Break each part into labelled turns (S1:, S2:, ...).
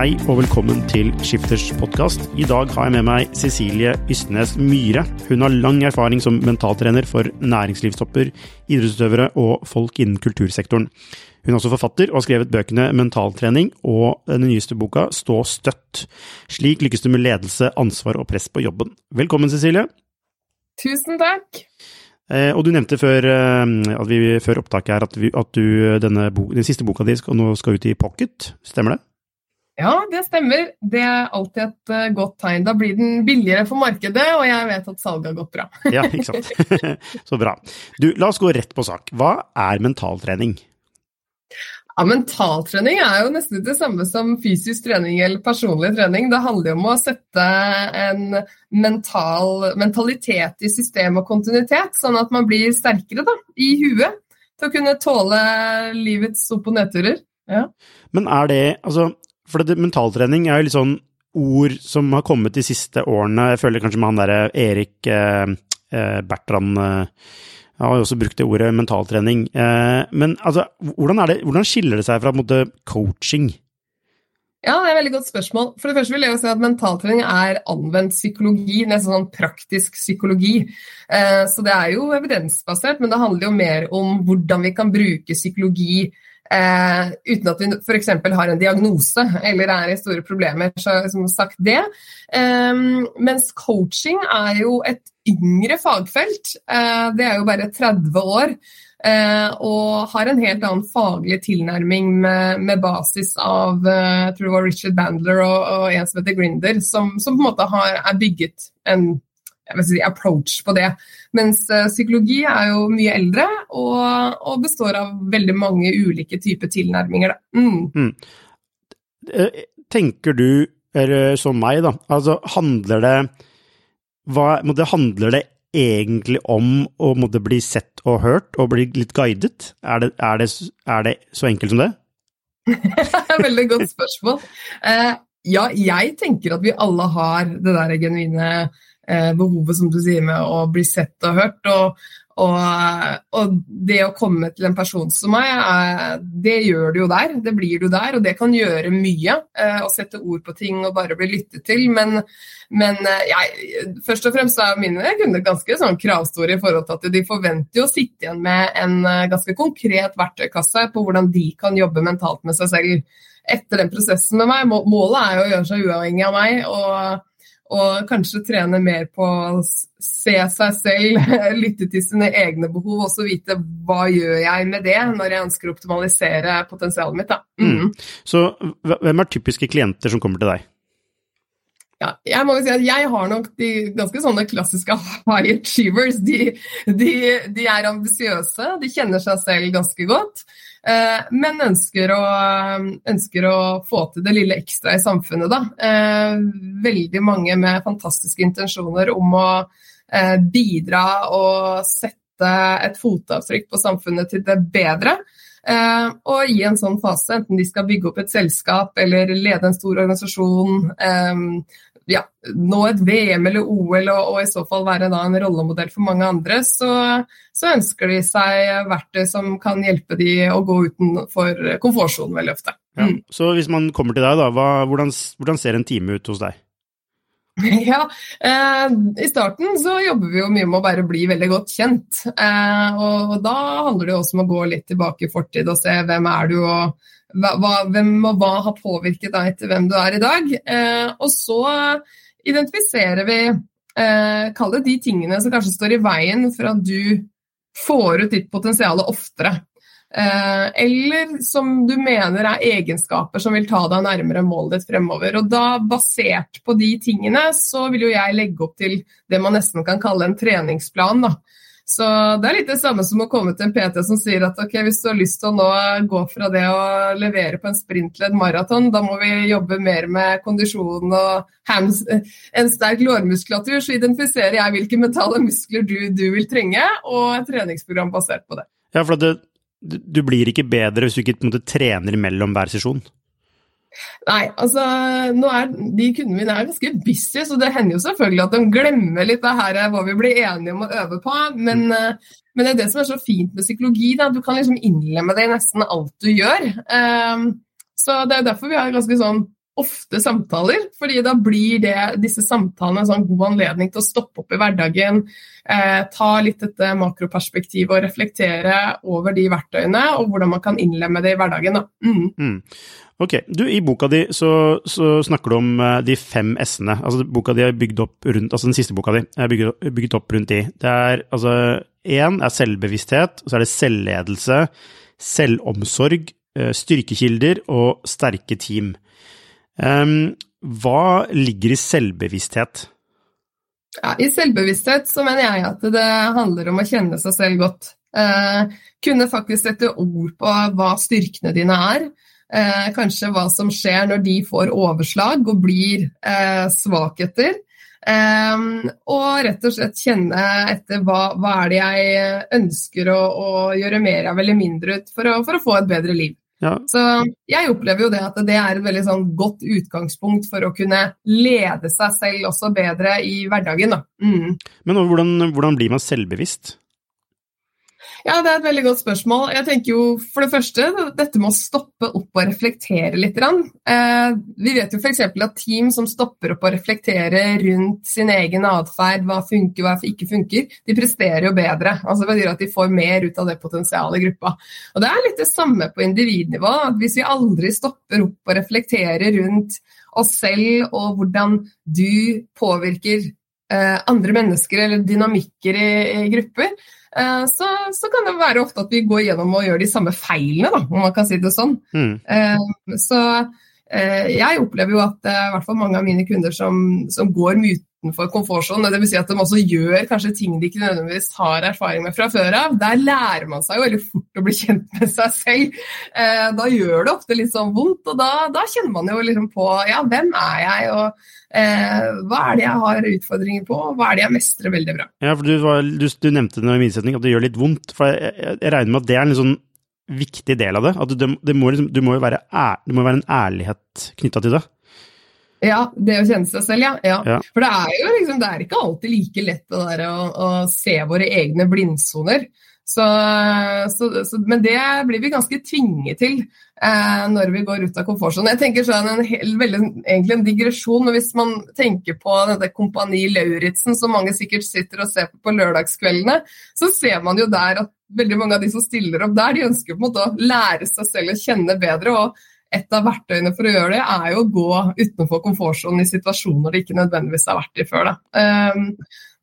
S1: Hei og velkommen til Skifters podkast. I dag har jeg med meg Cecilie Ystnes Myhre. Hun har lang erfaring som mentaltrener for næringslivstopper, idrettsutøvere og folk innen kultursektoren. Hun er også forfatter og har skrevet bøkene Mentaltrening og den nyeste boka Stå støtt. Slik lykkes du med ledelse, ansvar og press på jobben. Velkommen, Cecilie.
S2: Tusen takk.
S1: Eh, og du nevnte før, eh, vi, før opptaket her at, vi, at du, denne den siste boka di nå skal ut i pocket, stemmer det?
S2: Ja, det stemmer. Det er alltid et uh, godt tegn. Da blir den billigere for markedet, og jeg vet at salget har gått bra.
S1: ja, ikke sant. Så bra. Du, la oss gå rett på sak. Hva er mentaltrening?
S2: Ja, Mentaltrening er jo nesten det samme som fysisk trening eller personlig trening. Det handler jo om å sette en mental, mentalitet i system og kontinuitet, sånn at man blir sterkere da, i huet til å kunne tåle livets opp- og nedturer. Ja.
S1: Men er det, altså for det, mentaltrening er jo litt sånn ord som har kommet de siste årene. Jeg føler kanskje med han derre Erik eh, eh Bertrand eh, har jo også brukt det ordet mentaltrening. Eh, men altså, hvordan, det, hvordan, skiller det seg fra måte, coaching?
S2: Ja, det er et veldig godt spørsmål. For det første vil jeg jo si at Mentaltrening er anvendt psykologi, nesten sånn praktisk psykologi. Eh, så det er jo evidensbasert, men det handler jo mer om hvordan vi kan bruke psykologi Eh, uten at vi f.eks. har en diagnose eller er i store problemer. Så som sagt det. Eh, mens coaching er jo et yngre fagfelt. Eh, det er jo bare 30 år. Eh, og har en helt annen faglig tilnærming med, med basis av eh, jeg tror det var Richard Bandler og, og en som heter Grinder, som, som på en måte har, er bygget en si, approach på det. Mens uh, psykologi er jo mye eldre og, og, består av veldig mange ulike typer tilnærminger. Mm. Mm.
S1: Eh, tenker du, eller som meg, da, altså handler det hva, det handler det egentlig om å måtte bli sett og hørt og bli litt guidet? Er det, er det, er det så enkelt som det?
S2: Veldig godt spørsmål. Uh, ja, jeg tenker at vi alle har det der genuine Eh, behovet som du sier med å bli sett og hørt. Og, og, og, det å komme til en person som meg, er, det gjør du jo der. Det blir du der, og det kan gjøre mye. Eh, å sette ord på ting og bare bli lyttet til. Men, men eh, jeg, først og fremst er mine kunder ganske sånn kravstore i forhold til at de forventer å sitte igjen med en ganske konkret verktøykasse på hvordan de kan jobbe mentalt med seg selv etter den prosessen med meg. Målet er jo å gjøre seg uavhengig av meg. og og kanskje trene mer på å se seg selv, lytte til sine egne behov, og så vite hva gjør jeg med det når jeg ønsker å optimalisere potensialet mitt.
S1: Mm. Mm. Så hvem er typiske klienter som kommer til deg?
S2: Ja, jeg må jo si at jeg har nok de ganske sånne klassiske high achievers. De, de, de er ambisiøse, de kjenner seg selv ganske godt. Eh, men ønsker å, ønsker å, få til det lille ekstra i samfunnet, da. Eh, veldig mange med fantastiske intensjoner om å eh, bidra og sette et fotavtrykk på samfunnet til det bedre. Og i en sånn fase, enten de skal bygge opp et selskap eller lede en stor organisasjon, ja, nå et VM eller OL og, og, i så fall være en rollemodell for mange andre, så, så, ønsker de seg verktøy som kan hjelpe de å gå utenfor komfortsonen veldig ofte.
S1: Mm. Ja. Så hvis man kommer til deg, da, hva, hvordan, hvordan, ser en time ut hos deg?
S2: Ja, eh, I starten så jobber vi jo mye med å bare bli veldig godt kjent. Eh, og, og, Da handler det jo også om å gå litt tilbake i fortid og se hvem er du og hva, hvem og hva har påvirket deg til hvem du er i dag. Eh, og så identifiserer vi eh, Kall det de tingene som kanskje står i veien for at du får ut ditt potensial oftere. Eh, eller som du mener er egenskaper som vil ta deg nærmere målet ditt fremover. Og da, basert på de tingene, så vil jo jeg legge opp til det man nesten kan kalle en treningsplan. da. Så det er litt det samme som å komme til en PT som sier at ok, hvis du har lyst til å nå gå fra det å levere på en sprint til et maraton, da må vi jobbe mer med kondisjon og hams, en sterk lårmuskulatur, så identifiserer jeg hvilke mentale muskler du, du vil trenge, og et treningsprogram basert på det.
S1: Ja, for det, du blir ikke bedre hvis du ikke måte, trener mellom hver sesjon?
S2: Nei, altså er de kundene mine er ganske busy, så det hender jo selvfølgelig at de glemmer litt det her hva vi blir enige om å øve på. Men, mm. Eh, men, det er det som er så fint med psykologi. Da. Du kan liksom innlemme det i nesten alt du gjør. Um, så det er derfor vi har ganske sånn ofte samtaler, fordi da blir det, disse samtalene en sånn god anledning til å stoppe opp i hverdagen, eh, ta litt dette makroperspektivet og reflektere over de verktøyene, og hvordan man kan innlemme det i hverdagen. Mm. Mm.
S1: Ok, du, I boka di så, så, snakker du om uh, de fem s-ene. Altså, boka di er bygd opp rundt, altså Den siste boka di er bygget, bygget opp rundt de. Det er altså Én er selvbevissthet, så er det selvledelse, selvomsorg, uh, styrkekilder og sterke team. Um, hva ligger i selvbevissthet?
S2: Ja, I selvbevissthet så mener jeg at det handler om å kjenne seg selv godt. Eh, kunne faktisk sette ord på hva styrkene dine er. Eh, kanskje hva som skjer når de får overslag og blir eh, svakheter. Eh, og rett og slett kjenne etter hva, hva er det jeg ønsker å, å, gjøre mer av eller mindre ut for å, for å få et bedre liv. Ja. Så jeg opplever jo det at det er et veldig sånn godt utgangspunkt for å kunne lede seg selv også bedre i hverdagen. Mm.
S1: Men hvordan, hvordan, blir man selvbevisst?
S2: Ja, Det er et veldig godt spørsmål. Jeg tenker jo for det første dette med å stoppe opp og reflektere litt. Eh, vi vet jo f.eks. at team som stopper opp og reflekterer rundt sin egen atferd, hva funker, hva ikke funker, de presterer jo bedre. Altså Det betyr at de får mer ut av det potensialet i gruppa. Og Det er litt det samme på individnivå. at Hvis vi aldri stopper opp og reflekterer rundt oss selv og hvordan du påvirker eh, andre mennesker eller dynamikker i, grupper, så, så, kan det være ofte at vi går gjennom og gjør de samme feilene, da, om man kan si det sånn. Mm. Eh, så eh, jeg opplever jo at i hvert fall mange av mine kunder som, som går mye utenfor komfortsonen. Dvs. Si at de også gjør kanskje ting de ikke nødvendigvis har erfaring med fra før av. Der lærer man seg jo veldig fort å bli kjent med seg selv. Eh, da gjør det ofte litt sånn vondt, og da, da kjenner man jo liksom på ja, hvem er jeg, og eh, hva er det jeg har utfordringer på, og hva er det jeg mestrer veldig bra.
S1: Ja, for Du, var, du, du nevnte det i min setning at det gjør litt vondt. for Jeg, jeg, jeg regner med at det er en sånn viktig del av det. at det, det, må, liksom, det må jo være, ær, det må være en ærlighet knytta til det.
S2: Ja, det å kjenne seg selv, ja. ja. ja. For det er jo liksom, det er ikke alltid like lett der å, å se våre egne blindsoner. Så, så, så, men det blir vi ganske tvinget til eh, når vi går ut av komfortsonen. Jeg tenker sånn en hel, veldig, egentlig en digresjon, men hvis man tenker på dette Kompani Lauritzen, som mange sikkert sitter og ser på på lørdagskveldene, så ser man jo der at veldig mange av de som stiller opp der, de ønsker på en måte å lære seg selv å kjenne bedre. og et av verktøyene for å gjøre det, er jo å gå utenfor komfortsonen i situasjoner det ikke nødvendigvis har vært i før. Um,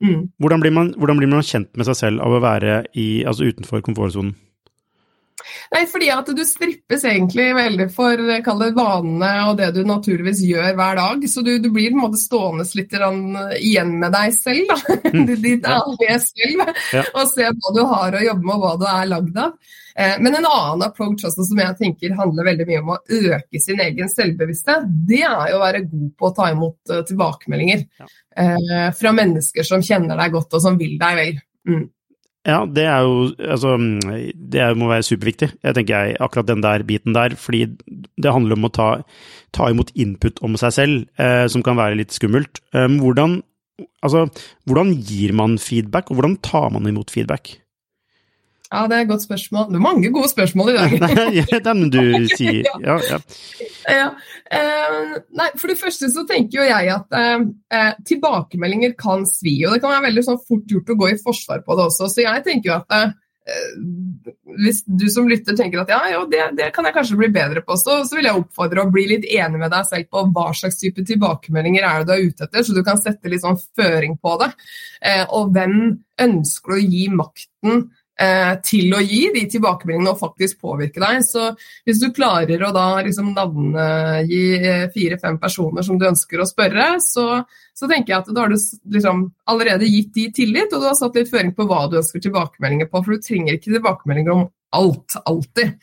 S1: mm. hvordan, blir man, hvordan, blir man, kjent med seg selv av å være i, altså utenfor komfortsonen?
S2: Nei, fordi at du strippes egentlig veldig for kall det vanene og det du naturligvis gjør hver dag. Så du, du blir på en måte stående litt igjen med deg selv, da. Mm. Ditt ærlige selv. Ja. Og se hva du har å jobbe med og hva du er lagd av. Eh, men en annen approach også, som jeg tenker handler veldig mye om å øke sin egen selvbevissthet, det er jo å være god på å ta imot eh, tilbakemeldinger ja. Eh, fra mennesker som kjenner deg godt og som vil deg vel. Mm.
S1: Ja, det er jo Altså, det må være superviktig, jeg tenker jeg, akkurat den der biten der. Fordi det handler om å ta, ta imot input om seg selv, eh, som kan være litt skummelt. Eh, hvordan, altså, hvordan gir man feedback, og hvordan tar man imot feedback?
S2: Ja, det er et godt spørsmål. Det er mange gode spørsmål i dag.
S1: Den du sier. Ja, ja.
S2: ja. Eh, nei, for det første så tenker jo jeg at eh, eh, tilbakemeldinger kan svi. Og det kan være veldig sånn fort gjort å gå i forsvar på det også. Så jeg tenker jo at eh, hvis du som lytter tenker at ja, jo, det, det, kan jeg kanskje bli bedre på, så, så vil jeg oppfordre å bli litt enig med deg selv på hva slags type tilbakemeldinger er det du er ute etter, så du kan sette litt sånn føring på det. Eh, og hvem ønsker du å gi makten til å gi de tilbakemeldingene og faktisk påvirke deg. Så hvis du klarer å da liksom navngi eh, fire-fem personer som du ønsker å spørre, så, så, tenker jeg at da har du liksom allerede gitt de tillit, og du har satt litt føring på hva du ønsker tilbakemeldinger på. For du trenger ikke tilbakemeldinger om alt, alltid.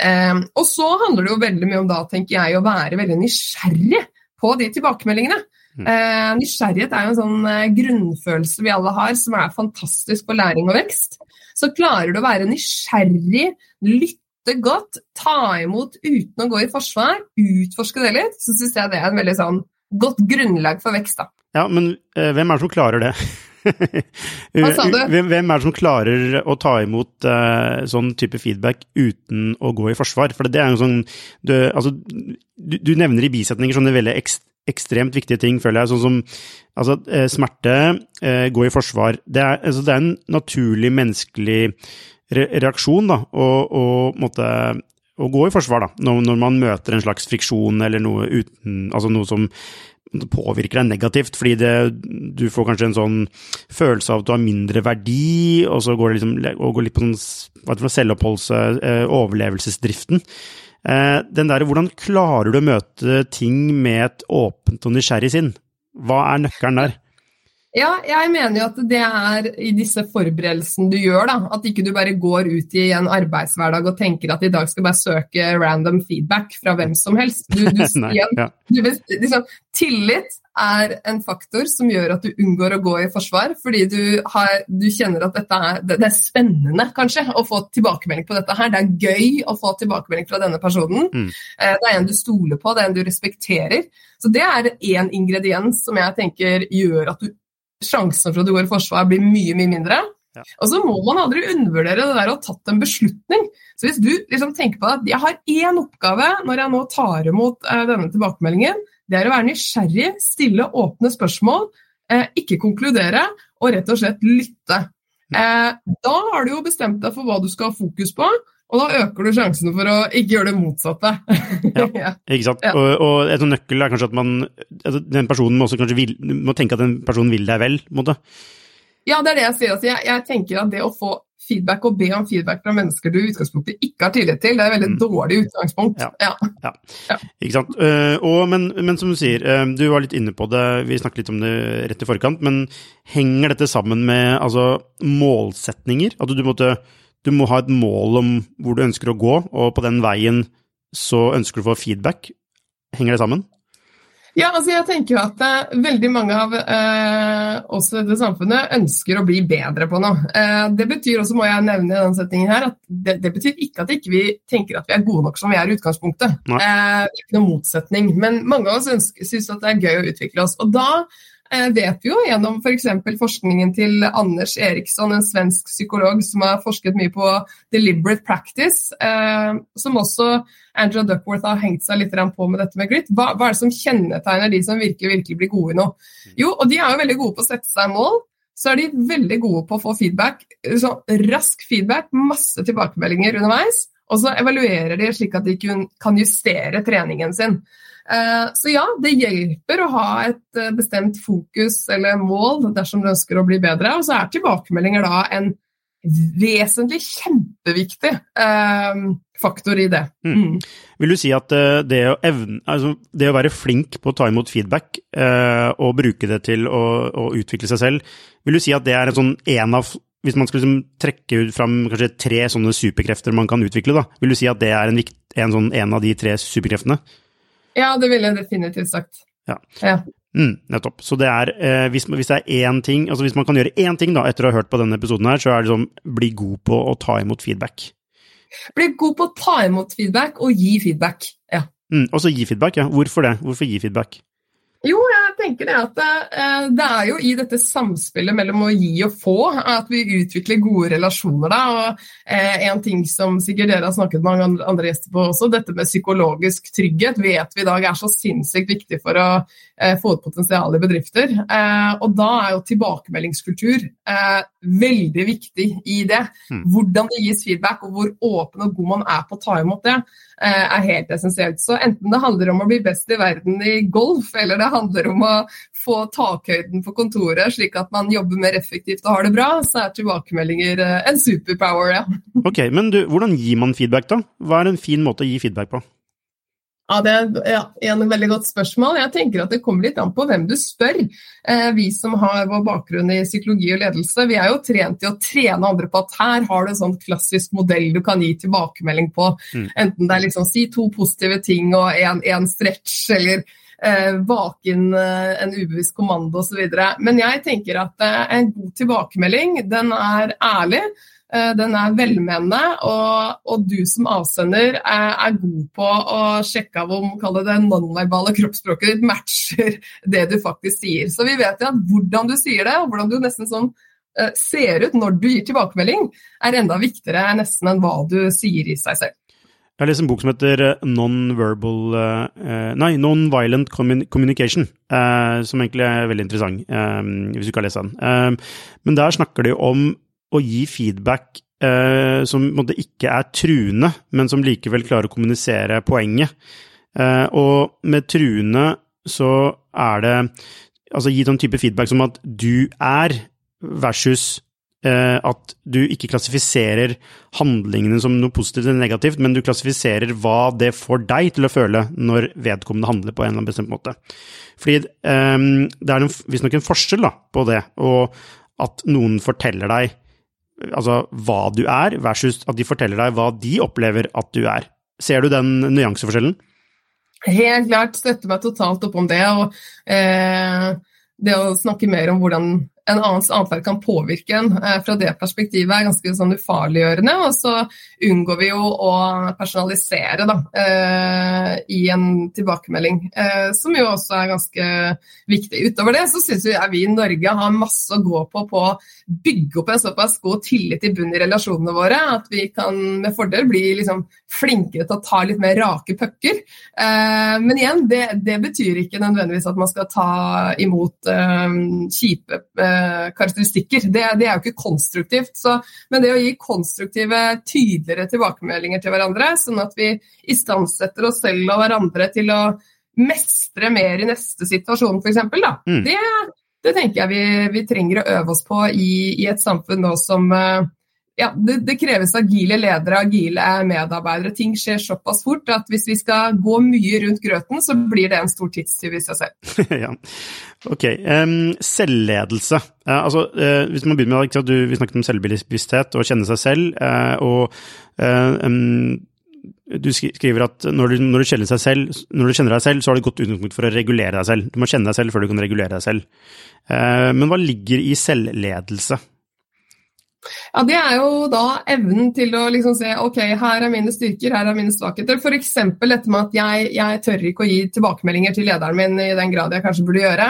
S2: Eh, og så handler det jo veldig mye om da, tenker jeg, å være veldig nysgjerrig på de tilbakemeldingene. Eh, nysgjerrighet er jo en sånn eh, grunnfølelse vi alle har, som er fantastisk for læring og vekst. Så klarer du å være nysgjerrig, lytte godt, ta imot uten å gå i forsvar, utforske det litt, så syns jeg det er en veldig sånn godt grunnlag for vekst. da.
S1: Ja, men uh, hvem er det som klarer det?
S2: Hva sa du?
S1: Hvem, hvem, er det som klarer å ta imot uh, sånn type feedback uten å gå i forsvar? For det er jo sånn du, altså, du, du nevner i bisetninger sånne veldig ekst, ekstremt viktige ting, føler jeg. Sånn som altså, eh, smerte, eh, gå i forsvar. Det er, altså, det er en naturlig menneskelig reaksjon, da, å, å, måtte, å, gå i forsvar, da, når, når, man møter en slags friksjon eller noe uten Altså noe som påvirker deg negativt, fordi det, du får kanskje en sånn følelse av at du har mindre verdi, og så går det liksom, og går litt på sånn selvoppholds... Eh, overlevelsesdriften. Eh, den der, hvordan klarer du å møte ting med et åpent og nysgjerrig sinn? Hva er nøkkelen der?
S2: Ja, jeg mener jo at det er i disse forberedelsene du gjør, da. At ikke du bare går ut i en arbeidshverdag og tenker at i dag skal bare søke random feedback fra hvem som helst. Du, du,
S1: Nei,
S2: igjen,
S1: ja.
S2: du, liksom, tillit er en faktor som gjør at du unngår å gå i forsvar, fordi du, har, du kjenner at er, det, er spennende, kanskje, å få tilbakemelding på dette her. Det er gøy å få tilbakemelding fra denne personen. Mm. Eh, det er en du stoler på, det er en du respekterer. Så det er én ingrediens som jeg tenker gjør at du sjansen for at du går i forsvar, blir mye, mye mindre. Ja. Og så må man aldri undervurdere det der å ha tatt en beslutning. Så hvis du liksom tenker på at jeg har én oppgave når jeg nå tar imot uh, denne tilbakemeldingen, det er å være nysgjerrig, stille åpne spørsmål, eh, ikke konkludere og rett og slett lytte. Eh, da har du jo bestemt deg for hva du skal ha fokus på, og da øker du sjansene for å ikke gjøre det motsatte.
S1: ja, ikke sant. Ja. Og, og et nøkkel er kanskje at man altså, Den personen må vil, må tenke at den personen vil deg vel, på en måte.
S2: Ja, det er det jeg sier. Altså, jeg, jeg, tenker at det å få feedback og be om feedback fra mennesker du i utgangspunktet ikke har tillit til, det er et veldig mm. dårlig utgangspunkt.
S1: Ja, ja. ja. ikke sant. Uh, og, men, men, som du sier, uh, du var litt inne på det, vi snakket litt om det rett i forkant, men henger dette sammen med altså, målsetninger? At du måtte du må ha et mål om hvor du ønsker å gå, og på den veien så ønsker du å få feedback. Henger det sammen?
S2: Ja, altså jeg tenker jo at uh, veldig mange av uh, oss i dette samfunnet ønsker å bli bedre på noe. Uh, det betyr også, må jeg nevne i denne setningen her, at det, det betyr ikke at ikke vi ikke tenker at vi er gode nok som vi er i utgangspunktet. er ikke noen motsetning. Men mange av oss syns at det er gøy å utvikle oss. Og da Eh, vet vi jo gjennom f.eks. For forskningen til Anders Eriksson, en svensk psykolog som har forsket mye på deliberate practice, eh, som også Andrew Duckworth har hengt seg litt på med dette med grit. Hva, hva, er det som kjennetegner de som virkelig, virkelig blir gode i noe? Jo, og de er jo veldig gode på å sette seg mål. Så er de veldig gode på å få feedback. Så rask feedback, masse tilbakemeldinger underveis. Og så evaluerer de slik at de kan justere treningen sin. Eh, så ja, det hjelper å ha et eh, bestemt fokus eller mål dersom du ønsker å bli bedre. Og så er tilbakemeldinger da en vesentlig, kjempeviktig eh, faktor i det. Mm.
S1: Mm. Vil du si at det å, evne, altså det å, være flink på å ta imot feedback og bruke det til å, å, utvikle seg selv, vil du si at det er en sånn en av hvis man skal liksom trekke ut fram kanskje tre sånne superkrefter man kan utvikle, da, vil du si at det er en, en, sånn, en av de tre superkreftene?
S2: Ja, det ville jeg definitivt sagt.
S1: Ja. ja. Mm, nettopp. Så det er, eh, hvis, hvis, det er én ting, altså hvis man kan gjøre én ting da, etter å ha hørt på denne episoden her, så er det sånn bli god på å ta imot feedback.
S2: Bli god på å ta imot feedback og gi feedback, ja.
S1: Mm, og så gi feedback, ja. Hvorfor det? Hvorfor gi feedback?
S2: Jo, jeg tenker det at uh, det er jo i dette samspillet mellom å gi og få at vi utvikler gode relasjoner. Da. Og uh, En ting som sikkert dere har snakket med mange andre gjester på også, dette med psykologisk trygghet vet vi i dag er så sinnssykt viktig for å få ut potensial i bedrifter. og da er jo tilbakemeldingskultur veldig viktig i det. Mm. Hvordan det gis feedback og hvor åpen og god man er på å ta imot det, er helt essensielt. Så enten det handler om å bli best i verden i golf, eller det handler om å få takhøyden på kontoret, slik at man jobber mer effektivt og har det bra, så er tilbakemeldinger eh, en superpower, ja.
S1: Ok, Men du, hvordan gir man feedback, da? Hva er en fin måte å gi feedback på?
S2: Ja, Det er ja, en veldig godt spørsmål. Jeg tenker at Det kommer litt an på hvem du spør. Eh, vi som har vår bakgrunn i psykologi og ledelse, vi er jo trent i å trene andre på at her har du en sånn klassisk modell du kan gi tilbakemelding på. Mm. Enten det er liksom si to positive ting og en stretch, eller eh, vake inn eh, en ubevisst kommando osv. Men jeg tenker at eh, en god tilbakemelding, den er ærlig. Eh, den er velmenende, og, og, du som avsender er, er, god på å sjekke av om det nonverbale kroppsspråket ditt matcher det du faktisk sier. Så vi vet jo at hvordan du sier det, og hvordan du nesten sånn uh, ser ut når du gir tilbakemelding, er enda viktigere nesten enn hva du sier i seg selv.
S1: Jeg har lest en bok som heter eh, Non-Verbal uh, Nei, Non-Violent Communication, som egentlig er veldig interessant, hvis du ikke har lest den. men der snakker de om å gi feedback eh, som måtte, ikke er truende, men som likevel klarer å kommunisere poenget. Eh, og med truende så er det altså gi sånn type feedback som at du er, versus eh, at du ikke klassifiserer handlingene som noe positivt eller negativt, men du klassifiserer hva det får deg til å føle når vedkommende handler på en eller annen bestemt måte. Fordi eh, det er visstnok en forskjell da, på det, og at noen forteller deg altså hva du er, versus at de forteller deg hva de opplever at du er. Ser du den nyanseforskjellen?
S2: Helt klart. Støtter meg totalt opp om det. og eh, Det å snakke mer om hvordan en annens atferd kan påvirke en eh, fra det perspektivet, er ganske sånn ufarliggjørende. Og så unngår vi jo å personalisere da, eh, i en tilbakemelding, eh, som jo også er ganske viktig. Utover det så syns vi i Norge har masse å gå på på å bygge opp en såpass god tillit i bunn i relasjonene våre at vi kan med fordel bli liksom flinkere til å ta litt mer rake pucker. Men igjen, det, det, betyr ikke nødvendigvis at man skal ta imot kjipe karakteristikker. Det, det, er jo ikke konstruktivt. Så, men det å gi konstruktive, tydeligere tilbakemeldinger til hverandre, sånn at vi istandsetter oss selv og hverandre til å mestre mer i neste situasjon, f.eks., mm. det, det tenker jeg vi, vi, trenger å øve oss på i, i et samfunn nå som uh, ja, det, det, kreves agile ledere, agile medarbeidere. Ting skjer såpass fort at hvis vi skal gå mye rundt grøten, så blir det en stor tidstyv i seg selv.
S1: ja. Ok. Um, selvledelse. Uh, altså, uh, hvis man begynner med, du, Vi snakket om selvbevissthet og kjenne seg selv. Uh, og um, du skriver at når du, når, du selv, når du, kjenner deg selv, så har du godt utgangspunkt for å regulere deg selv. Du må kjenne deg selv før du kan regulere deg selv. Men hva ligger i selvledelse?
S2: Ja, Det er jo da evnen til å liksom se ok, her er mine styrker, her er mine svakheter. F.eks. dette med at jeg, jeg, tør ikke å gi tilbakemeldinger til lederen min i den grad jeg kanskje burde gjøre.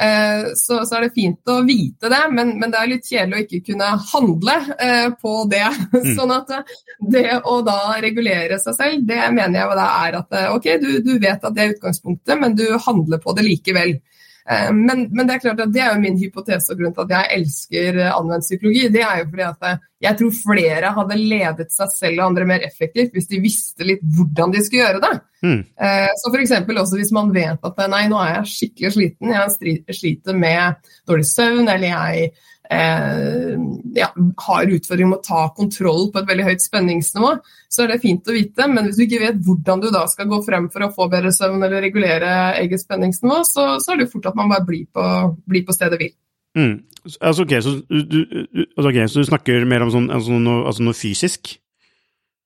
S2: Eh, så, så, er det fint å vite det, men, men, det er litt kjedelig å ikke kunne handle eh, på det. Mm. sånn at eh, det å da regulere seg selv, det mener jeg da er at eh, ok, du, du vet at det er utgangspunktet, men du handler på det likevel. Eh, men, men, det er klart at det er jo min hypotese og grunn til at jeg elsker eh, anvendt psykologi. Det er jo fordi at eh, jeg tror flere hadde ledet seg selv og andre mer effektivt hvis de visste litt hvordan de skulle gjøre det. Mm. Så f.eks. også hvis man vet at nei, nå er jeg skikkelig sliten, jeg sliter med dårlig søvn, eller jeg eh, ja, har utfordringer med å ta kontroll på et veldig høyt spenningsnivå, så er det fint å vite. Men hvis du ikke vet hvordan du da skal gå frem for å få bedre søvn eller regulere eget spenningsnivå, så, så er det jo fort at man bare blir på, blir på stedet hvil.
S1: Mm. Altså, okay, så, du, altså, okay, så, du, snakker mer om sånn, altså noe, altså noe fysisk?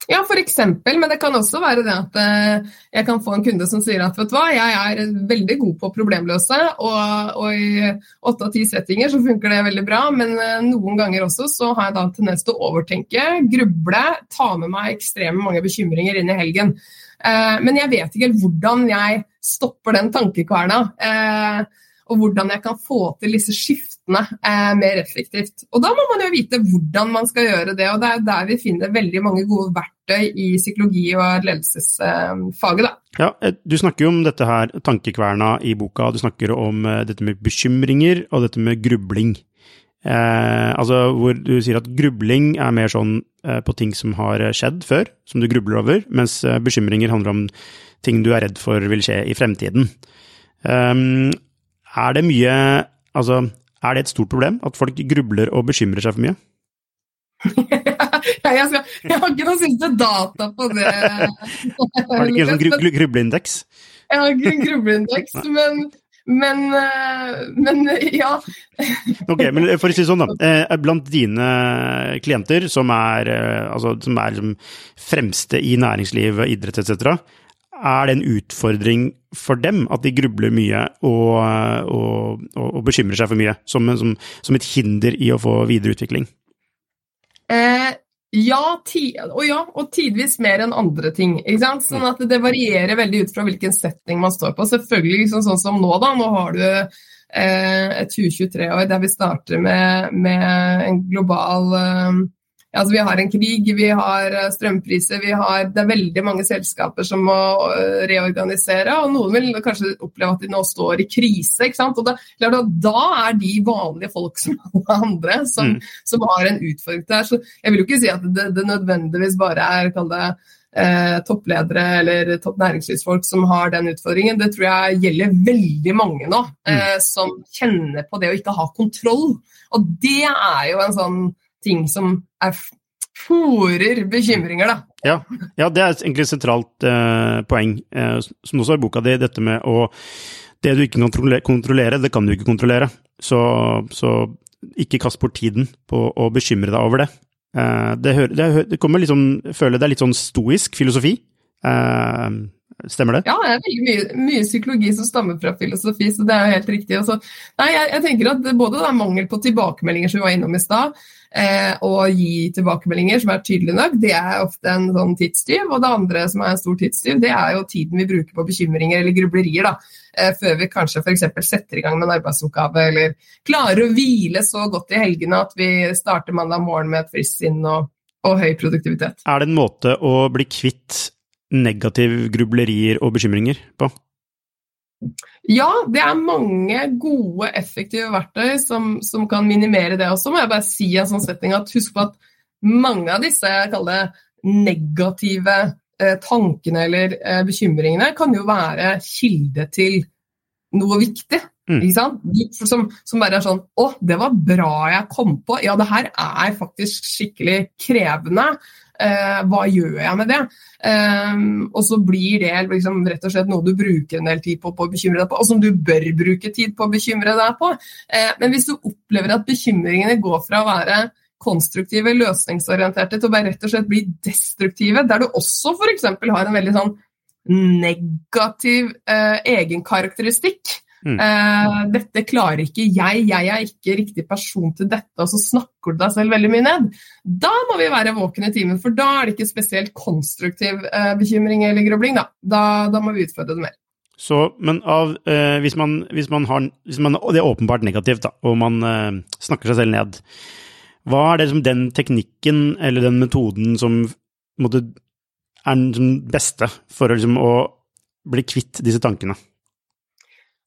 S2: Ja, f.eks. Men det kan også være det at eh, jeg kan få en kunde som sier at vet du hva, jeg er veldig god på å problemløse, og, og i åtte av ti settinger så funker det veldig bra, men eh, noen ganger også så har jeg da tendens til å overtenke, gruble, ta med meg ekstremt mange bekymringer inn i helgen. Eh, men jeg vet ikke helt hvordan jeg stopper den tankekverna. Og hvordan jeg kan få til disse skiftene eh, mer effektivt. Og da må man jo vite hvordan man skal gjøre det, og det er der vi finner veldig mange gode verktøy i psykologi og ledelsesfaget. da.
S1: Ja, eh, Du snakker jo om dette her, tankekverna i boka, du snakker om eh, dette med bekymringer og dette med grubling. Eh, altså hvor du sier at grubling er mer sånn eh, på ting som har skjedd før, som du grubler over, mens eh, bekymringer handler om ting du er redd for vil skje i fremtiden. Um, er det mye Altså, er det et stort problem at folk grubler og bekymrer seg for mye?
S2: Nei, jeg, skal, jeg, har ikke noe siste data på det.
S1: Har du ikke en sånn gru, grubleindeks?
S2: Jeg har ikke en grubleindeks, men, men, eh, men, ja.
S1: ok, men for å si det sånn, da. Eh, blant dine klienter, som er, eh, altså, som er liksom fremste i næringsliv, idrett etc., er det en utfordring for dem at de grubler mye og, og, og bekymrer seg for mye, som, som, som, et hinder i å få videreutvikling?
S2: Eh, ja, og ja, og tidvis mer enn andre ting. Sånn at Det varierer veldig ut fra hvilken setting man står på. Selvfølgelig liksom sånn som nå, da. Nå har du eh, et 2023-år der vi starter med, med en global eh, Altså, vi har en krig, vi har eh, strømpriser, vi har, det er veldig mange selskaper som må eh, reorganisere. og Noen vil kanskje oppleve at de nå står i krise. ikke sant? Og da, da er de vanlige folk som alle andre som, mm. som har en utfordring der. Så jeg vil jo ikke si at det, det nødvendigvis bare er kall det, eh, toppledere eller topp næringslivsfolk som har den utfordringen. Det tror jeg gjelder veldig mange nå, mm. eh, som kjenner på det å ikke ha kontroll. Og det er jo en sånn ting som er fòrer bekymringer, da.
S1: Ja, ja, det er egentlig et sentralt eh, poeng, eh, som også er i boka di, dette med å Det du ikke kan kontrollere, det kan du ikke kontrollere. Så, så ikke kast bort tiden på å bekymre deg over det. Eh, det, det, det kommer liksom, føler det er litt sånn stoisk filosofi. Eh, Stemmer det?
S2: Ja, det er veldig mye, mye, psykologi som stammer fra filosofi, så det er jo helt riktig. Altså, nei, jeg, jeg, tenker at både det er mangel på tilbakemeldinger, som vi var innom i stad, eh, og gi tilbakemeldinger som er tydelige nok, det er ofte en sånn tidstyv. Og det andre som er en stor tidstyv, det er jo tiden vi bruker på bekymringer eller grublerier, da. Eh, før vi kanskje f.eks. setter i gang med en arbeidsoppgave, eller klarer å hvile så godt i helgene at vi starter mandag morgen med et friskt sinn og, og høy produktivitet.
S1: Er det en måte å bli kvitt negative grublerier og bekymringer på?
S2: Ja, det er mange gode, effektive verktøy som, som kan minimere det. Og så må jeg bare si en sånn setting at husk på at mange av disse det, negative eh, tankene eller eh, bekymringene kan jo være kilde til noe viktig. Mm. Ikke sant? Som, som, bare er sånn Å, det var bra jeg kom på. Ja, det her er faktisk skikkelig krevende. Eh, hva gjør jeg med det? Eh, og så blir det liksom, rett og slett noe du bruker en del tid på, på å bekymre deg på, og som du bør bruke tid på å bekymre deg på. Eh, men hvis du opplever at bekymringene går fra å være konstruktive, løsningsorienterte til å bare rett og slett bli destruktive, der du også f.eks. har en veldig sånn negativ eh, egenkarakteristikk, Mm. Uh, dette klarer ikke jeg, jeg er ikke riktig person til dette, og så snakker du deg selv veldig mye ned. Da må vi være våkne i timen, for da er det ikke spesielt konstruktiv uh, bekymring eller grubling. Da. Da, da. må vi utfordre det mer.
S1: Så, men av, uh, hvis, man, hvis, man har, hvis man, Og det er åpenbart negativt, da, og man snakker seg selv ned. Hva er det som den teknikken eller den metoden som måtte, er den beste for liksom, å bli kvitt disse tankene?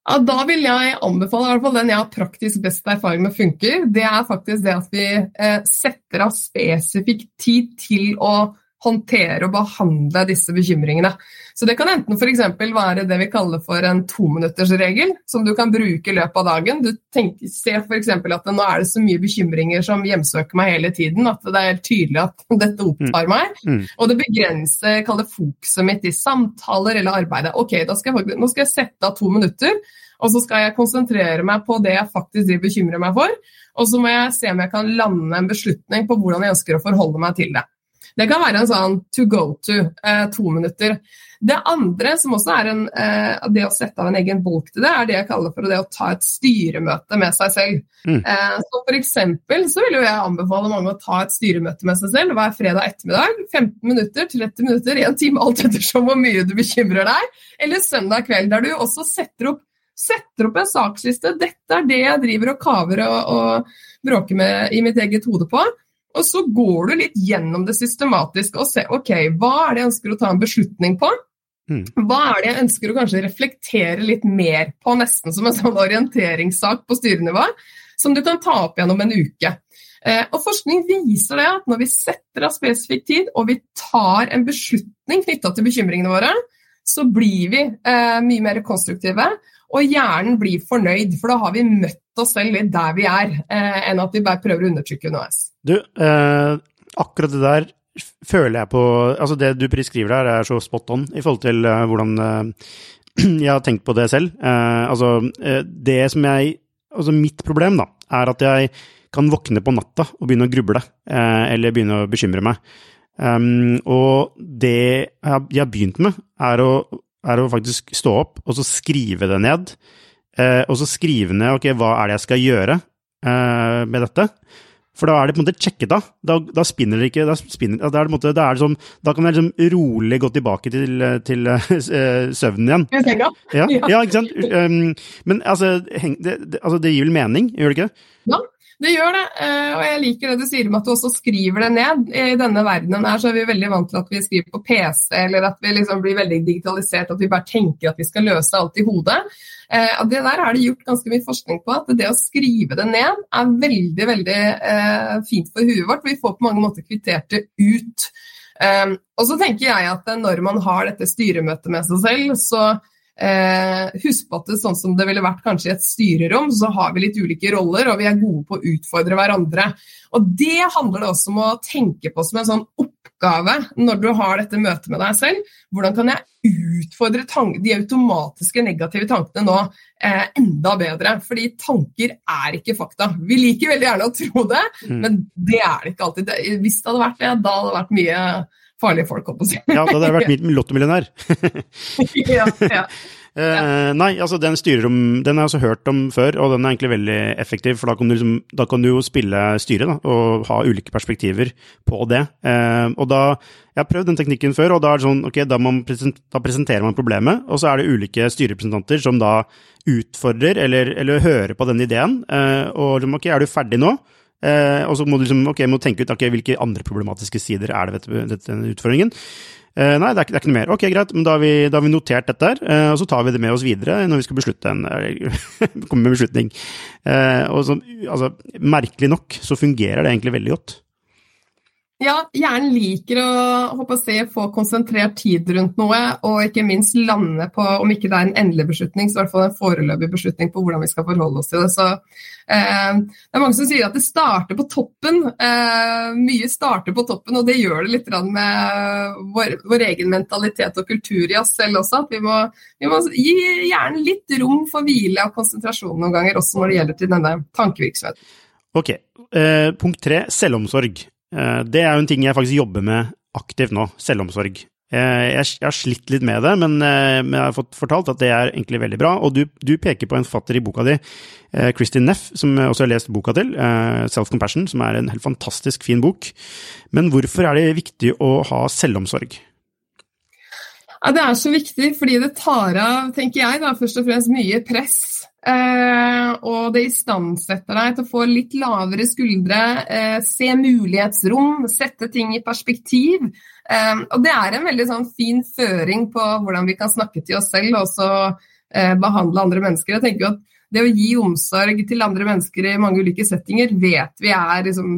S2: Ja, Da vil jeg anbefale, i hvert fall den jeg har praktisk best erfaring med funker, det er faktisk det at vi eh, setter av spesifikk tid til å håndtere og behandle disse bekymringene. Så Det kan enten f.eks. være det vi kaller for en tominuttersregel, som du kan bruke i løpet av dagen. Du tenker, ser f.eks. at nå er det så mye bekymringer som hjemsøker meg hele tiden, at det er helt tydelig at dette opptar mm. meg. Mm. Og det begrenser kall det fokuset mitt i samtaler eller arbeidet. Ok, skal jeg, nå skal jeg sette av to minutter. Og så skal jeg konsentrere meg på det jeg faktisk bekymrer meg for. Og så må jeg se om jeg kan lande en beslutning på hvordan jeg ønsker å forholde meg til det. Det kan være en sånn to go to, eh, to minutter. Det andre, som også er en, eh, det å sette av en egen bolk til det, er det jeg kaller for det å ta et styremøte med seg selv. Mm. Eh, så for eksempel så vil jo jeg anbefale mange å ta et styremøte med seg selv hver fredag ettermiddag. 15 minutter, 30 minutter, 1 time, alt ettersom hvor mye du bekymrer deg. Eller søndag kveld, der du også setter opp Setter opp en saksliste. Dette er det jeg driver og kaver og, og bråker med i mitt eget hode på. Og så går du litt gjennom det systematiske og ser ok, hva er det jeg ønsker å ta en beslutning på? Mm. Hva er det jeg ønsker å kanskje reflektere litt mer på, nesten som en sånn orienteringssak på styrenivå, som du kan ta opp gjennom en uke? Eh, og Forskning viser det at når vi setter av spesifikk tid og vi tar en beslutning knytta til bekymringene våre, så blir vi eh, mye mer konstruktive, og hjernen blir fornøyd. For da har vi møtt oss selv litt der vi er, eh, enn at vi bare prøver å undertrykke underveis.
S1: Du, eh, akkurat det der føler jeg på Altså, det du priskriver der, er så spot on i forhold til eh, hvordan uh, jeg har tenkt på det selv. Uh, altså, det som jeg Altså, mitt problem, da, er at jeg kan våkne på natta og begynne å gruble, eller begynne å bekymre meg. Um, og det jeg har begynt med, er å, er å, faktisk stå opp og så skrive det ned. og så skrive ned ok, hva er det jeg skal gjøre med dette. For da er det på en måte sjekket av. Da, da spinner det ikke da, spinner, da, er det, måte, da, er det som, da kan jeg liksom rolig gå tilbake til, til uh, søvnen igjen. Ja, ja, ikke sant? Um, men altså det, det, altså det, gir vel mening, gjør det ikke?
S2: Ja, det gjør det, eh, og jeg liker det du sier om at du også skriver det ned. I denne verdenen her så er vi veldig vant til at vi skriver på PC, eller at vi liksom blir veldig digitalisert, at vi bare tenker at vi skal løse alt i hodet. Eh, det der er det gjort ganske mye forskning på, at det å skrive det ned er veldig veldig eh, fint for huet vårt. Vi får på mange måter kvittert det ut. Og så tenker jeg at når man har dette styremøtet med seg selv, så Eh, husk på at det, sånn som det ville vært kanskje i et styrerom, så har vi litt ulike roller, og vi er gode på å utfordre hverandre. Og Det handler det også om å tenke på som en sånn oppgave når du har dette møtet med deg selv. Hvordan kan jeg utfordre de automatiske negative tankene nå eh, enda bedre? Fordi tanker er ikke fakta. Vi liker veldig gjerne å tro det, mm. men det er det ikke alltid. Hvis det hadde vært det, da hadde det vært mye farlige folk, holdt på å si.
S1: ja, da hadde jeg vært lottomillionær.
S2: ja, ja.
S1: Uh, nei, altså den styrerom Den har jeg også hørt om før, og den er egentlig veldig effektiv. For da kan du, liksom, da kan du jo spille styre da, og ha ulike perspektiver på det. Uh, og da Jeg har prøvd den teknikken før, og da er det sånn, ok, da, present, da, presenterer man problemet, og så er det ulike styrerepresentanter som da utfordrer eller, eller hører på den ideen. Uh, og liksom, ok, er du ferdig nå? Eh, og så må du liksom, ok, må tenke ut okay, hvilke andre problematiske sider er det ved denne utfordringen. Eh, nei, det er, ikke, det er, ikke, noe mer. Ok, greit, men da har vi, da har vi notert dette her, eh, og så tar vi det med oss videre når vi skal beslutte en, komme med beslutning. Eh, og så, altså, merkelig nok så fungerer det egentlig veldig godt.
S2: Ja, hjernen liker å, å se, få konsentrert tid rundt noe, og ikke minst lande på, om ikke det er en endelig beslutning, så i hvert fall en foreløpig beslutning på hvordan vi skal forholde oss til det. Så eh, Det er mange som sier at det starter på toppen. Eh, mye starter på toppen, og det gjør det litt med vår, vår, egen mentalitet og kultur i oss selv også. At vi må, vi må gi hjernen litt rom for hvile og konsentrasjon noen ganger, også når det gjelder til denne tankevirksomheten.
S1: Ok, eh, Punkt tre selvomsorg. Eh, det er jo en ting jeg faktisk jobber med aktivt nå, selvomsorg. Eh, jeg har slitt litt med det, men eh, jeg har fått fortalt at det er egentlig veldig bra. Og du, du peker på en fatter i boka di, Kristin Neff, som jeg også har lest boka til, Self Compassion, som er en helt fantastisk fin bok. Men hvorfor er det viktig å ha selvomsorg?
S2: Ja, det er så viktig fordi det tar av, tenker jeg, da, først og fremst mye press og det istandsetter deg til å få litt lavere skuldre, eh, se mulighetsrom, sette ting i perspektiv. Eh, og det er en veldig sånn fin føring på hvordan vi kan snakke til oss selv og også eh, behandle andre mennesker. Jeg tenker at Det å gi omsorg til andre mennesker i mange ulike settinger vet vi er liksom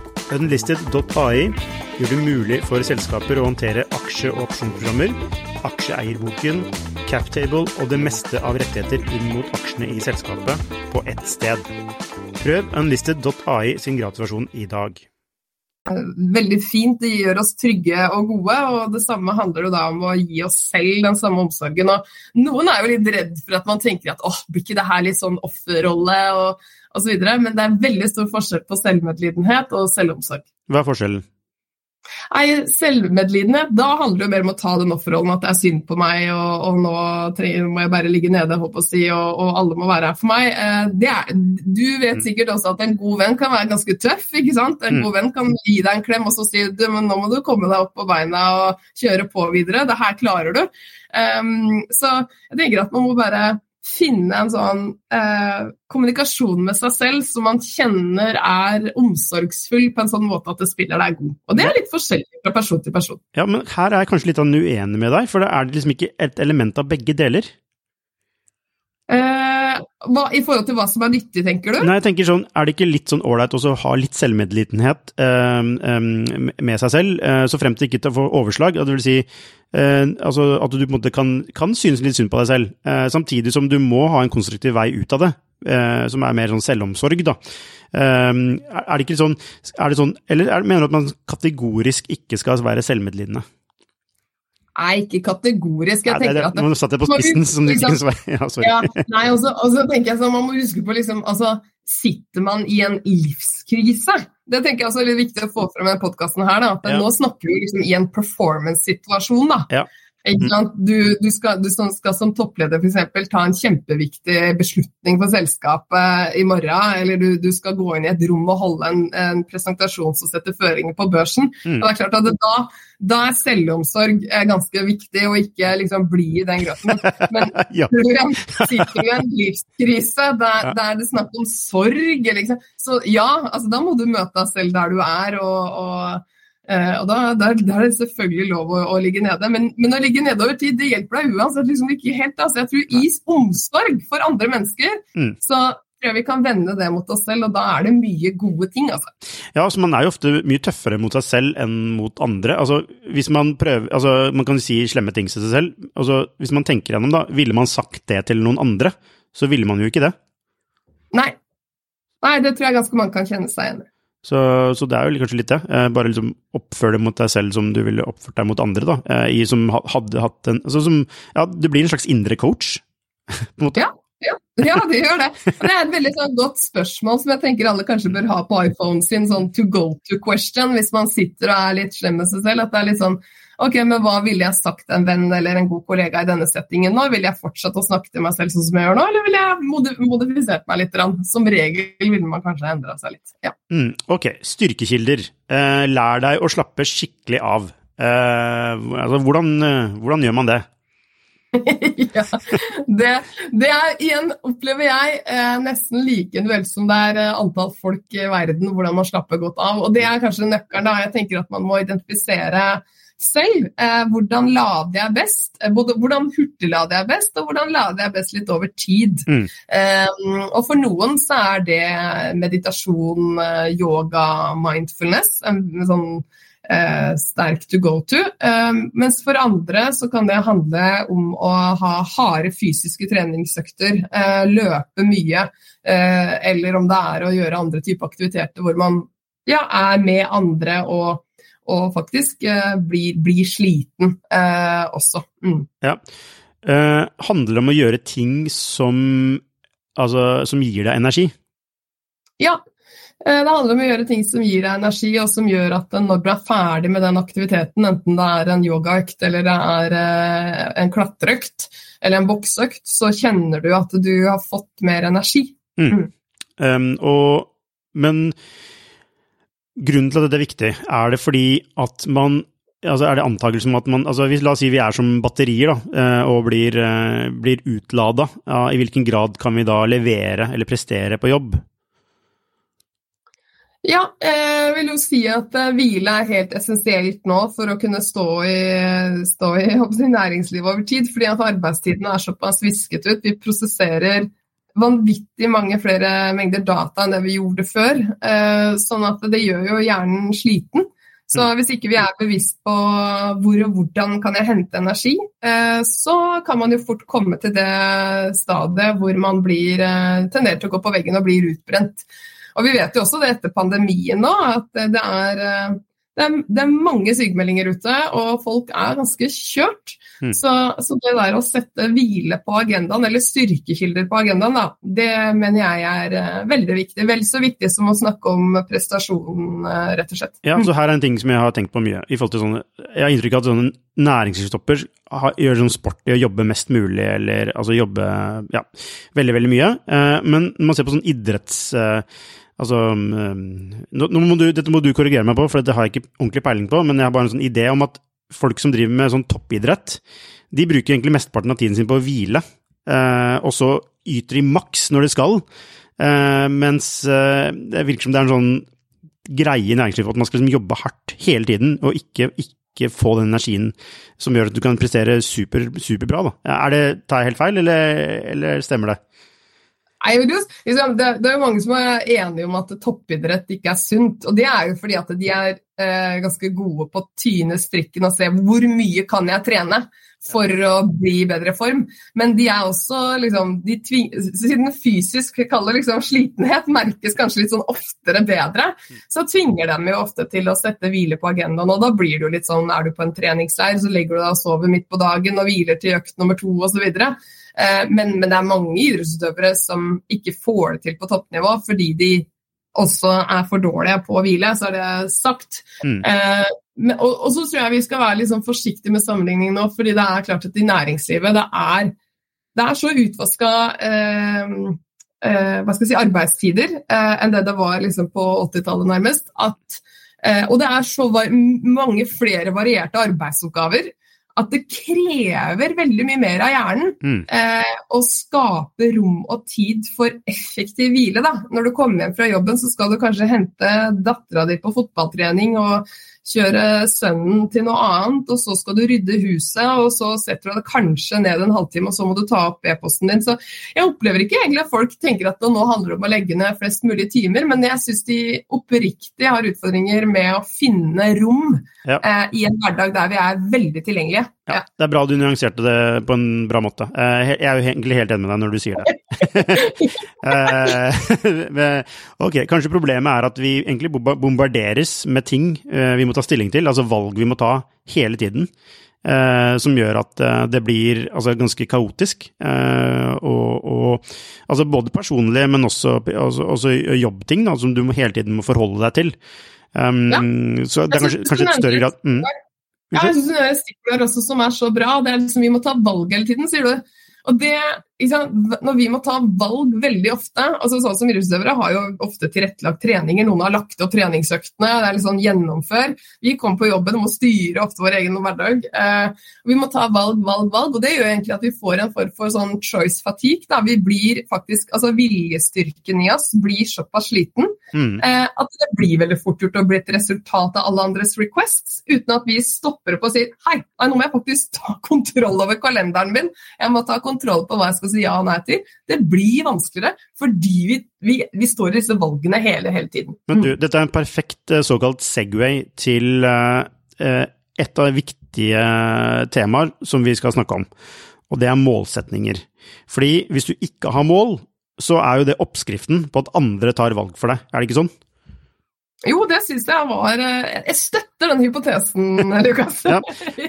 S1: Unlisted.ai gjør det mulig for selskaper å håndtere aksje- og opsjonsprogrammer, aksjeeierboken, captable og det meste av rettigheter inn mot aksjene i selskapet på ett sted. Prøv Unlisted.ai sin gratisversjon i dag.
S2: veldig fint. Det gjør oss trygge og gode. Og det samme handler jo da om å gi oss selv den samme omsorgen. Og noen er jo litt redd for at man tenker at åh, blir ikke det her litt sånn offerrolle osv. Men det er veldig stor forskjell på selvmedlidenhet og selvomsorg.
S1: Hva er forskjellen?
S2: Nei, Selvmedlidenhet, da handler det mer om å ta den offerrollen, at det er synd på meg, og, og nå må jeg bare ligge nede håper å si, og, og, alle må være her for meg. Eh, er, du vet mm. sikkert også at en god venn kan være ganske tøff. ikke sant? En mm. god venn kan gi deg en klem og så si du, men nå må du komme deg opp på beina og kjøre på videre. Det her klarer du. Um, så jeg tenker at man må bare finne en sånn eh, kommunikasjon med seg selv som man kjenner er omsorgsfull på en sånn måte at det spiller deg god. Og det er litt forskjellig fra person til person.
S1: Ja, men her er jeg kanskje litt uenig med deg, for det er det liksom ikke et element av begge deler.
S2: Eh, hva, I forhold til hva som er nyttig, tenker du?
S1: Nei, jeg tenker sånn, Er det ikke litt sånn ålreit å ha litt selvmedlidenhet eh, med seg selv, eh, så fremt det ikke får overslag? Det vil si eh, altså at du på en måte kan, kan synes litt synd på deg selv, eh, samtidig som du må ha en konstruktiv vei ut av det, eh, som er mer sånn selvomsorg, da. er det ikke sånn, er det sånn Eller er, mener du at man kategorisk ikke skal være selvmedlidende?
S2: Nei, ikke kategorisk. Jeg tenker
S1: at Nå satt jeg på spissen, som du ikke kunne
S2: Ja. Ja, nei, og så tenker jeg sånn, Man må huske på liksom, altså, Sitter man i en livskrise? Det tenker jeg også er litt viktig å få frem i podkasten her. Da, at ja. Nå snakker vi liksom i en performance-situasjon. da. Ja. Du, du, skal, du, skal, som toppleder f.eks. ta en kjempeviktig beslutning for selskapet i morgen, eller du, du, skal gå inn i et rom og holde en, en presentasjon som setter føringer på børsen. Mm. Det er klart at da, da, er selvomsorg eh, ganske viktig, og ikke liksom bli i den grøten. Men ja. du sitter i en livskrise, der, der det er snakk om sorg, liksom. så ja, altså, da må du møte deg selv der du er. og, og og da, der, der, er det selvfølgelig lov å, å ligge nede, men, men, å ligge nede over tid det hjelper deg uansett liksom ikke helt. Altså, jeg tror i omsorg for andre mennesker, mm. så tror vi kan vende det mot oss selv, og da er det mye gode ting. Altså.
S1: Ja, altså Man er jo ofte mye tøffere mot seg selv enn mot andre. Altså, hvis Man prøver, altså, man kan si slemme ting til seg selv. Altså, hvis man tenker gjennom, da, ville man sagt det til noen andre, så ville man jo ikke det.
S2: Nei. Nei, det tror jeg ganske mange kan kjenne seg igjen i.
S1: Så, så, det er jo kanskje litt det. Eh, bare liksom oppfør deg mot deg selv som du ville oppført deg mot andre, da. Eh, I, som hadde hatt en altså som, Ja, du blir en slags indre coach, på en måte.
S2: Ja, ja, ja, det gjør det. Det er et veldig sånn, godt spørsmål som jeg tenker alle kanskje bør ha på iPhonen sin, sånn to go to question, hvis man sitter og er litt slem med seg selv. At det er litt sånn Ok, men hva ville jeg sagt til en venn eller en god kollega i denne settingen nå? Vil jeg fortsatt å snakke til meg selv sånn som jeg gjør nå, eller vil jeg modifisert meg litt? Som regel ville man kanskje endra seg litt. Ja.
S1: Mm, ok, styrkekilder. Eh, lær deg å slappe skikkelig av. Eh, altså, hvordan, eh, hvordan gjør man det?
S2: ja, det, det, er igjen, opplever jeg, eh, nesten like nødvendig som det er eh, antall folk i verden, hvordan man slapper godt av. Og det er kanskje nøkkelen. da, Jeg tenker at man må identifisere selv. Eh, hvordan lader jeg best? Eh, både hvordan hurtiglader jeg best, og hvordan lader jeg best litt over tid. Mm. Eh, og for noen så er det meditasjon, eh, yoga, mindfulness. En, sånn eh, sterk to go to. Eh, mens for andre så kan det handle om å ha harde fysiske treningsøkter, løpe mye, eller om det er å gjøre andre typer aktiviteter hvor man ja, er med andre og og faktisk eh, blir, blir, sliten eh, også. Mm.
S1: Ja. Eh, handler det om å gjøre ting som, altså, som gir deg energi?
S2: Ja, det handler om å gjøre ting som gir deg energi, og som gjør at når du er ferdig med den aktiviteten, enten det er en yogaøkt eller det er en klatreøkt eller en bokseøkt, så kjenner du at du har fått mer energi. Mm.
S1: Mm. Um, og, men Grunnen til at dette er viktig, er det fordi at man altså Er det antakelsen om at man altså hvis, La oss si vi er som batterier da, eh, og blir, eh, blir utlada. Ja, I hvilken grad kan vi da levere eller prestere på jobb?
S2: Ja, jeg vil jo si at eh, hvile er helt essensielt nå for å kunne stå i, stå i, i næringslivet over tid. Fordi at arbeidstiden er såpass visket ut. Vi prosesserer vanvittig mange flere mengder data enn det vi gjorde før. Eh, sånn at det gjør jo hjernen sliten. Så mm. hvis ikke vi er bevisst på hvor og hvordan kan jeg hente energi, eh, så kan man jo fort komme til det stadiet hvor man blir, tendert tenderer til å gå på veggen og blir utbrent. Og vi vet jo også det etter pandemien nå, at det er det er, det er, mange sykemeldinger ute, og folk er ganske kjørt. Mm. Så, så, det der å sette hvile på agendaen, eller styrkekilder på agendaen, da, det mener jeg er uh, veldig viktig. Vel så viktig som å snakke om prestasjonen, uh, rett og slett.
S1: Ja, så her er en ting som jeg har tenkt på mye. i forhold til sånne, Jeg har inntrykk av at sånne næringslivstopper gjør sånn sport i å jobbe mest mulig, eller altså jobbe ja, veldig, veldig mye. Uh, men når man ser på sånn idretts Altså, nå, nå må du, dette må du korrigere meg på, for dette har jeg ikke ordentlig peiling på, men jeg har bare en sånn idé om at folk som driver med sånn toppidrett, de bruker egentlig mesteparten av tiden sin på å hvile, eh, og så yter de maks når de skal, eh, mens eh, det virker som det er en sånn greie i næringslivet at man skal liksom jobbe hardt hele tiden, og ikke, ikke få den energien som gjør at du kan prestere super, superbra. Da. Er det, tar jeg helt feil, eller, eller stemmer det?
S2: Nei, liksom, det, det, er jo mange som er enige om at toppidrett ikke er sunt. Og det er jo fordi at de er eh, ganske gode på å tyne strikken og se hvor mye kan jeg trene for å bli i bedre form. Men de er også liksom de Siden fysisk kaller liksom, slitenhet merkes kanskje litt sånn oftere bedre, så tvinger de jo ofte til å sette hvile på agendaen. Og da blir det jo litt sånn er du på en treningsleir, så legger du deg og sover midt på dagen og hviler til økt nummer to osv. Eh, men, men det er mange idrettsutøvere som ikke får det til på toppnivå fordi de også er for dårlige på å hvile, så er det sagt. Mm. Eh, men, og, og, så tror jeg vi skal være litt sånn forsiktige med sammenligning nå, fordi det er klart at i næringslivet det er, det er så utvaska eh, eh, hva skal jeg si, arbeidstider eh, enn det det var liksom, på 80-tallet nærmest. At, eh, og det er så mange flere varierte arbeidsoppgaver at det krever veldig mye mer av hjernen mm. eh, å skape rom og tid for effektiv hvile. Da. Når du kommer hjem fra jobben, så skal du kanskje hente dattera di på fotballtrening og kjøre sønnen til noe annet, og så skal du rydde huset, og så setter du deg kanskje ned en halvtime, og så må du ta opp e-posten din. Så jeg opplever ikke egentlig at folk tenker at det nå handler om å legge ned flest mulig timer, men jeg syns de oppriktig har utfordringer med å finne rom ja. eh, i en hverdag der vi er veldig tilgjengelige.
S1: Ja, Det er bra du nyanserte det på en bra måte. Eh, jeg er jo egentlig helt enig med deg når du sier det. Eh, ok, kanskje problemet er at vi egentlig bombarderes med ting eh, vi må ta stilling til, altså valg vi må ta hele tiden. som gjør at det blir altså, ganske kaotisk. og, og altså både personlig, men også, også, også jobbting da, som du hele tiden må forholde deg til. Um, ja. Så det er kanskje, kanskje et større grad mm.
S2: Ja, jeg syns stikkord også som er så bra. Det er liksom, Vi må ta valg hele tiden, sier du. Og det, Når vi må ta valg veldig ofte altså Sånn som idrettsutøvere har jo ofte tilrettelagt treninger. Noen har lagt opp treningsøktene. det er litt sånn gjennomfør. Vi kommer på jobben og må styre ofte vår egen hverdag. Eh, vi må ta valg, valg, valg. Og det gjør egentlig at vi får en form for sånn choice fatigue. Da. Vi blir faktisk, altså Viljestyrken i oss blir såpass sliten mm. eh, at det blir veldig fort gjort å bli et resultat av alle andres requests, uten at vi stopper opp og sier hei, nå må jeg faktisk ta kontroll over kalenderen min. Jeg må ta kontroll kontroll på hva jeg skal si ja og nei til. Det blir vanskeligere fordi vi, vi, vi står i disse valgene hele, hele tiden.
S1: Men du, dette er en perfekt eh, såkalt Segway til uh, et av viktige temaer som vi skal snakke om, og det er målsetninger. Fordi hvis du ikke har mål, så er jo det oppskriften på at andre tar valg for deg, er det ikke sånn?
S2: Jo, det syns jeg var eh, Jeg støtter den hypotesen, Lukas. ja,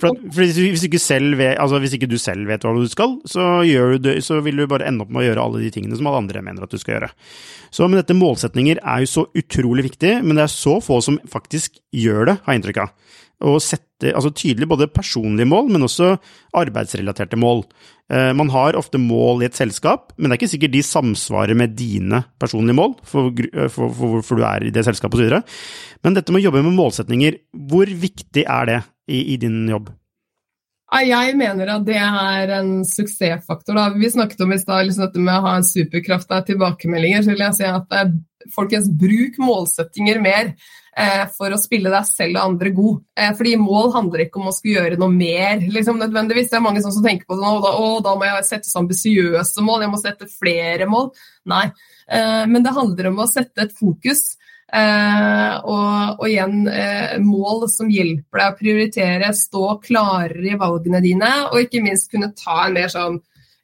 S1: for, for hvis, ikke vet, altså hvis, ikke du selv vet hva du skal, så, du, så, vil du bare ende opp med å gjøre alle de tingene som alle andre mener at du skal gjøre. Så men dette målsetninger er jo så utrolig viktig, men det er så få som faktisk gjør det, har jeg inntrykk av å sette altså tydelig både personlige mål, men også arbeidsrelaterte mål. Eh, man har ofte mål i et selskap, men det er ikke sikkert de samsvarer med dine personlige mål, for, eh, for, for hvorfor du er i det selskapet osv. Men dette med å jobbe med målsetninger, hvor viktig er det i, i din jobb?
S2: Jeg mener at det er en suksessfaktor. Da. Vi snakket om i stad liksom dette med å ha en superkraft av tilbakemeldinger. så vil jeg si at Folkens, bruk målsettinger mer eh, for å spille deg selv og andre god. Eh, fordi mål handler ikke om å skulle gjøre noe mer liksom, nødvendigvis. Det er mange som tenker på det nå, da, å, da må jeg sette så ambisiøse mål, jeg må sette flere mål. Nei, eh, men det handler om å sette et fokus. Eh, og, og, igjen eh, mål som hjelper deg å prioritere, stå klarere i valgene dine, og ikke minst kunne ta en mer sånn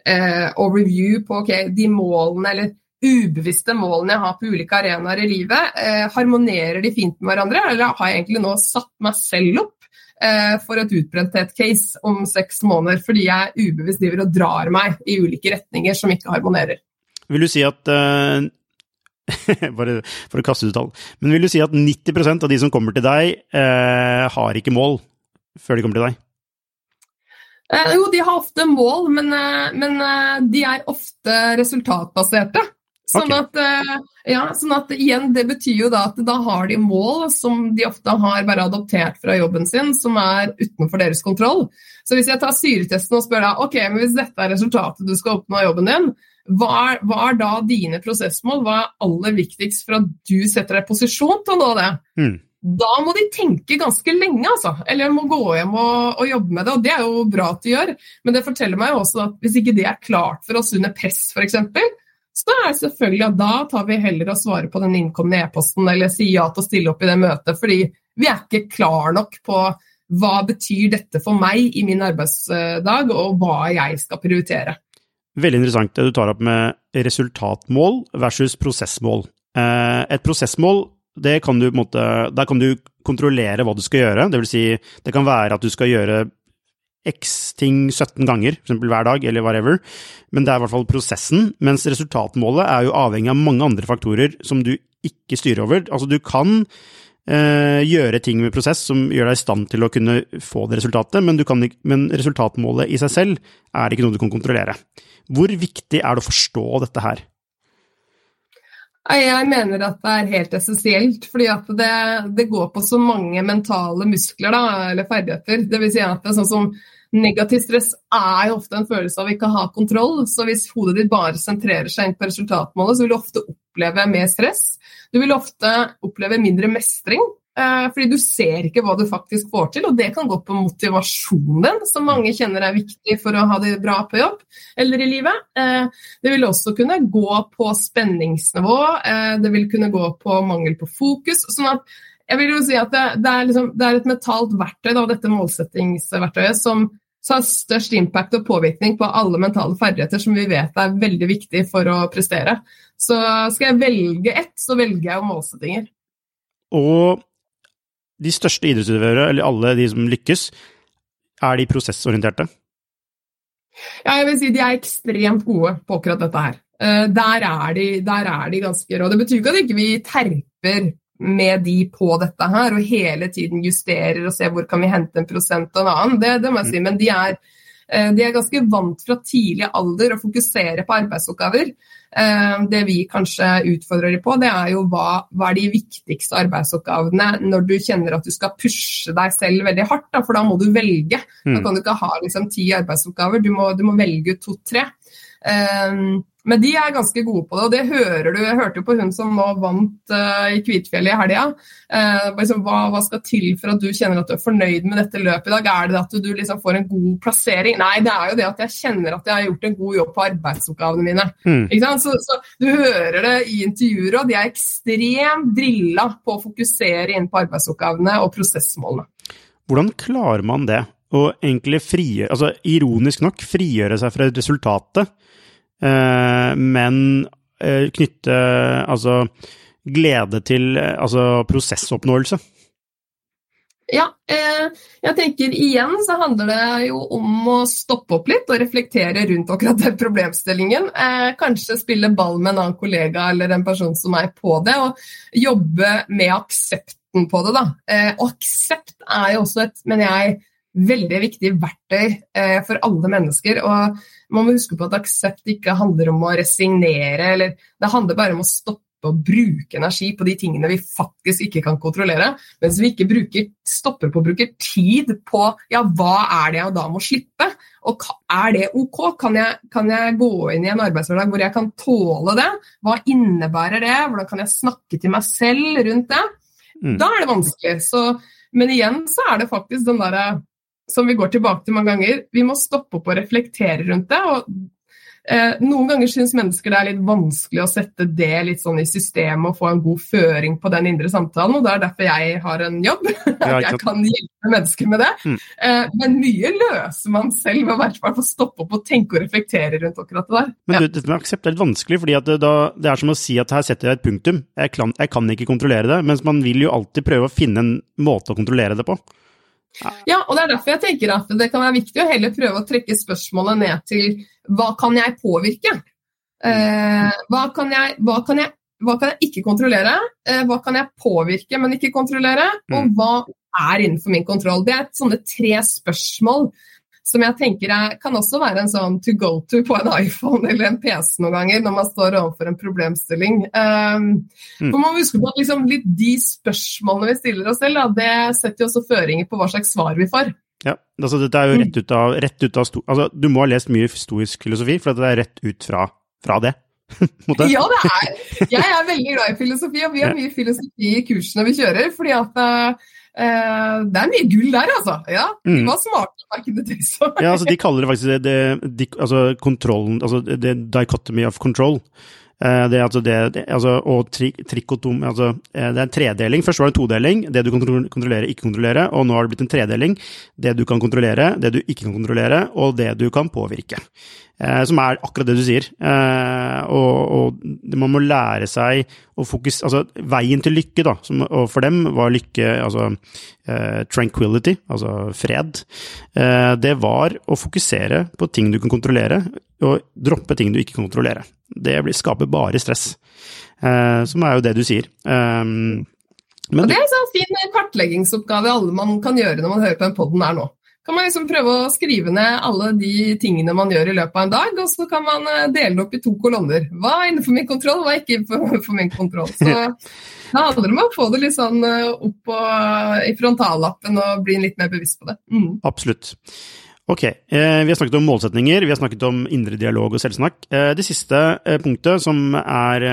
S2: eh, overview på ok, de målene eller ubevisste målene jeg har på ulike arenaer i livet, eh, harmonerer de fint med hverandre, eller har jeg egentlig nå satt meg selv opp eh, for et utbrennthet-case om seks måneder fordi jeg ubevisst driver og drar meg i ulike retninger som ikke harmonerer?
S1: Vil du si at eh, Bare for å kaste ut tall. Men vil du si at 90% av de som kommer til deg, uh, har ikke mål før de kommer til deg?
S2: Eh, jo, de har ofte mål, men, eh, men eh, de er ofte resultatbaserte. Sånn, okay. at, ja, sånn at igjen, det betyr jo da at da har de mål som de ofte har bare adoptert fra jobben sin, som er utenfor deres kontroll. Så hvis jeg tar syretesten og spør deg ok, men hvis dette er resultatet du skal oppnå av jobben din, hva er, hva er, da dine prosessmål? Hva er aller viktigst for at du setter deg i posisjon til å nå det? Mm da må de tenke ganske lenge, altså. Eller må gå hjem og, og, jobbe med det. Og det er jo bra at de gjør, men det forteller meg jo også at hvis ikke det er klart for oss under press, f.eks., så er det selvfølgelig at da tar vi heller å svare på den innkomne e-posten eller si ja til å stille opp i det møtet, fordi vi er ikke klar nok på hva betyr dette for meg i min arbeidsdag, og hva jeg skal prioritere.
S1: Veldig interessant det du tar opp med resultatmål versus prosessmål. Eh, et prosessmål det kan du, måte, der kan du kontrollere hva du skal gjøre. Det vil si, det kan være at du skal gjøre x ting 17 ganger, f.eks. hver dag, eller whatever, men det er i hvert fall prosessen. Mens resultatmålet er jo avhengig av mange andre faktorer som du ikke styrer over. Altså, du kan eh, gjøre ting med prosess som gjør deg i stand til å kunne få det resultatet, men, kan, men resultatmålet i seg selv er ikke noe du kan kontrollere. Hvor viktig er det å forstå dette her?
S2: Jeg mener at det er helt essensielt, fordi at det, det, går på så mange mentale muskler, da, eller ferdigheter. Det vil si at det er sånn som Negativ stress er jo ofte en følelse av ikke å ha kontroll. Så hvis hodet ditt bare sentrerer seg på resultatmålet, så vil du ofte oppleve mer stress. Du vil ofte oppleve mindre mestring. Eh, fordi du ser ikke hva du faktisk får til, og det kan gå på motivasjonen din, som mange kjenner er viktig for å ha det bra på jobb eller i livet. Eh, det vil også kunne gå på spenningsnivå, eh, det vil kunne gå på mangel på fokus. sånn at jeg vil jo si at det, det, er, liksom, det er, et mentalt verktøy, da, dette målsettingsverktøyet, som har størst impact og påvirkning på alle mentale ferdigheter som vi vet er veldig viktig for å prestere. Så skal jeg velge ett, så velger jeg jo målsettinger.
S1: Og de største idrettsutøvere, eller alle de som lykkes, er de prosessorienterte?
S2: Ja, jeg vil si de er ekstremt gode på akkurat dette her. Uh, der, er de, der er de ganske rå. Det betyr ikke at vi ikke terper med de på dette her og hele tiden justerer og ser hvor kan vi hente en prosent og en annen. Det, det må jeg si, men de er, uh, de er ganske vant fra tidlig alder å fokusere på arbeidsoppgaver. Eh, det vi kanskje utfordrer dem på, det er jo hva, hva er de viktigste arbeidsoppgavene når du kjenner at du skal pushe deg selv veldig hardt, da, for da må du velge. Da mm. kan du ikke ha liksom, ti arbeidsoppgaver, du må, du må velge to-tre. Um, men de er ganske gode på det, og det hører du. Jeg hørte jo på hun som nå vant uh, i Kvitfjellet i helga. Uh, liksom, hva, hva, skal til for at du kjenner at du er fornøyd med dette løpet i dag? Er det at du, du liksom får en god plassering? Nei, det er jo det at jeg kjenner at jeg har gjort en god jobb på arbeidsoppgavene mine. Mm. Så, så, du hører det i intervjuer, og de er ekstremt drilla på å fokusere inn på arbeidsoppgavene og prosessmålene.
S1: Hvordan klarer man det? Å egentlig frigjøre, altså ironisk nok, frigjøre seg fra resultatet men eh, knytte altså glede til altså prosessoppnåelse.
S2: Ja, eh, jeg tenker igjen så handler det jo om å stoppe opp litt og reflektere rundt akkurat den problemstillingen. kanskje spille ball med en annen kollega eller en person som er på det, og jobbe med aksepten på det. da. og aksept er jo også et, mener jeg, veldig viktige verktøy eh, for alle mennesker. og Man må huske på at aksept ikke handler om å resignere, eller det handler bare om å stoppe å bruke energi på de tingene vi faktisk ikke kan kontrollere. Mens vi ikke bruker, stopper på å bruke tid på ja, hva er det jeg da må slippe? Og er det ok? Kan jeg, kan jeg gå inn i en arbeidshverdag hvor jeg kan tåle det? Hva innebærer det? Hvordan kan jeg snakke til meg selv rundt det? Mm. Da er det vanskelig. Så, men igjen så er det faktisk den derre som vi går tilbake til mange ganger, vi må stoppe opp og reflektere rundt det. og Eh, noen ganger syns mennesker det er litt vanskelig å sette det litt sånn i systemet og få en god føring på den indre samtalen, og det er derfor jeg har en jobb. At jeg kan hjelpe mennesker med det. Mm. Eh, men mye løser man selv ved å hvert fall få stoppe opp og tenke og reflektere rundt akkurat det der.
S1: Men du, dette med aksept er litt vanskelig, fordi det, da, det, er som å si at her setter jeg et punktum. Jeg kan, jeg kan ikke kontrollere det, mens man vil jo alltid prøve å finne en måte å kontrollere det på.
S2: Ja, og det er derfor jeg tenker at det kan være viktig å heller prøve å trekke spørsmålet ned til hva kan jeg påvirke? Eh, hva, kan jeg, hva, kan jeg, hva, kan jeg, ikke kontrollere? Eh, hva kan jeg påvirke, men ikke kontrollere? Og mm. hva er innenfor min kontroll? Det er sånne tre spørsmål som jeg tenker er, kan også være en sånn to go to på en iPhone eller en PC noen ganger når man står overfor en problemstilling. Um, mm. for Man må huske på at liksom, litt de spørsmålene vi stiller oss selv, da, det setter jo også føringer på hva slags svar vi får.
S1: Ja, altså dette er jo rett ut av, rett ut av altså, Du må ha lest mye historisk filosofi, for det er rett ut fra, fra det.
S2: ja, det er. Jeg er veldig glad i filosofi, og vi har mye filosofi i kursene vi kjører. fordi at uh, Uh, det er mye gull der, altså. Ja, De mm. var smarte back in the days.
S1: ja, altså, de kaller det faktisk det, det, de, altså, kontrollen, altså det dichotomy of control. Uh, det, altså det, altså, og tri, trikotom altså, uh, Det er en tredeling. Først var det en todeling. Det du kan kontrollere, ikke kontrollere. Og nå har det blitt en tredeling. Det du kan kontrollere, det du ikke kan kontrollere, og det du kan påvirke. Eh, som er akkurat det du sier. Eh, og, og, man må lære seg å fokusere Altså, veien til lykke, da, som, og for dem var lykke altså eh, tranquility, altså fred. Eh, det var å fokusere på ting du kan kontrollere, og droppe ting du ikke kan kontrollere. Det blir, skaper bare stress, eh, som er jo det du sier. Um,
S2: men, og det er en sånn fin kartleggingsoppgave alle man kan gjøre når man hører på den poden her nå kan man liksom prøve å skrive ned alle de tingene man gjør i løpet av en dag, og så kan man eh, dele det opp i to kolonner. Hva er innenfor min kontroll, hva er ikke innenfor min kontroll. Så det handler om å få det litt sånn eh, opp på, i frontallappen og bli litt mer bevisst på det. Mm.
S1: Absolutt. Ok, eh, vi har snakket om målsetninger, vi har snakket om indre dialog og selvsnakk. Eh, det siste eh, punktet som er,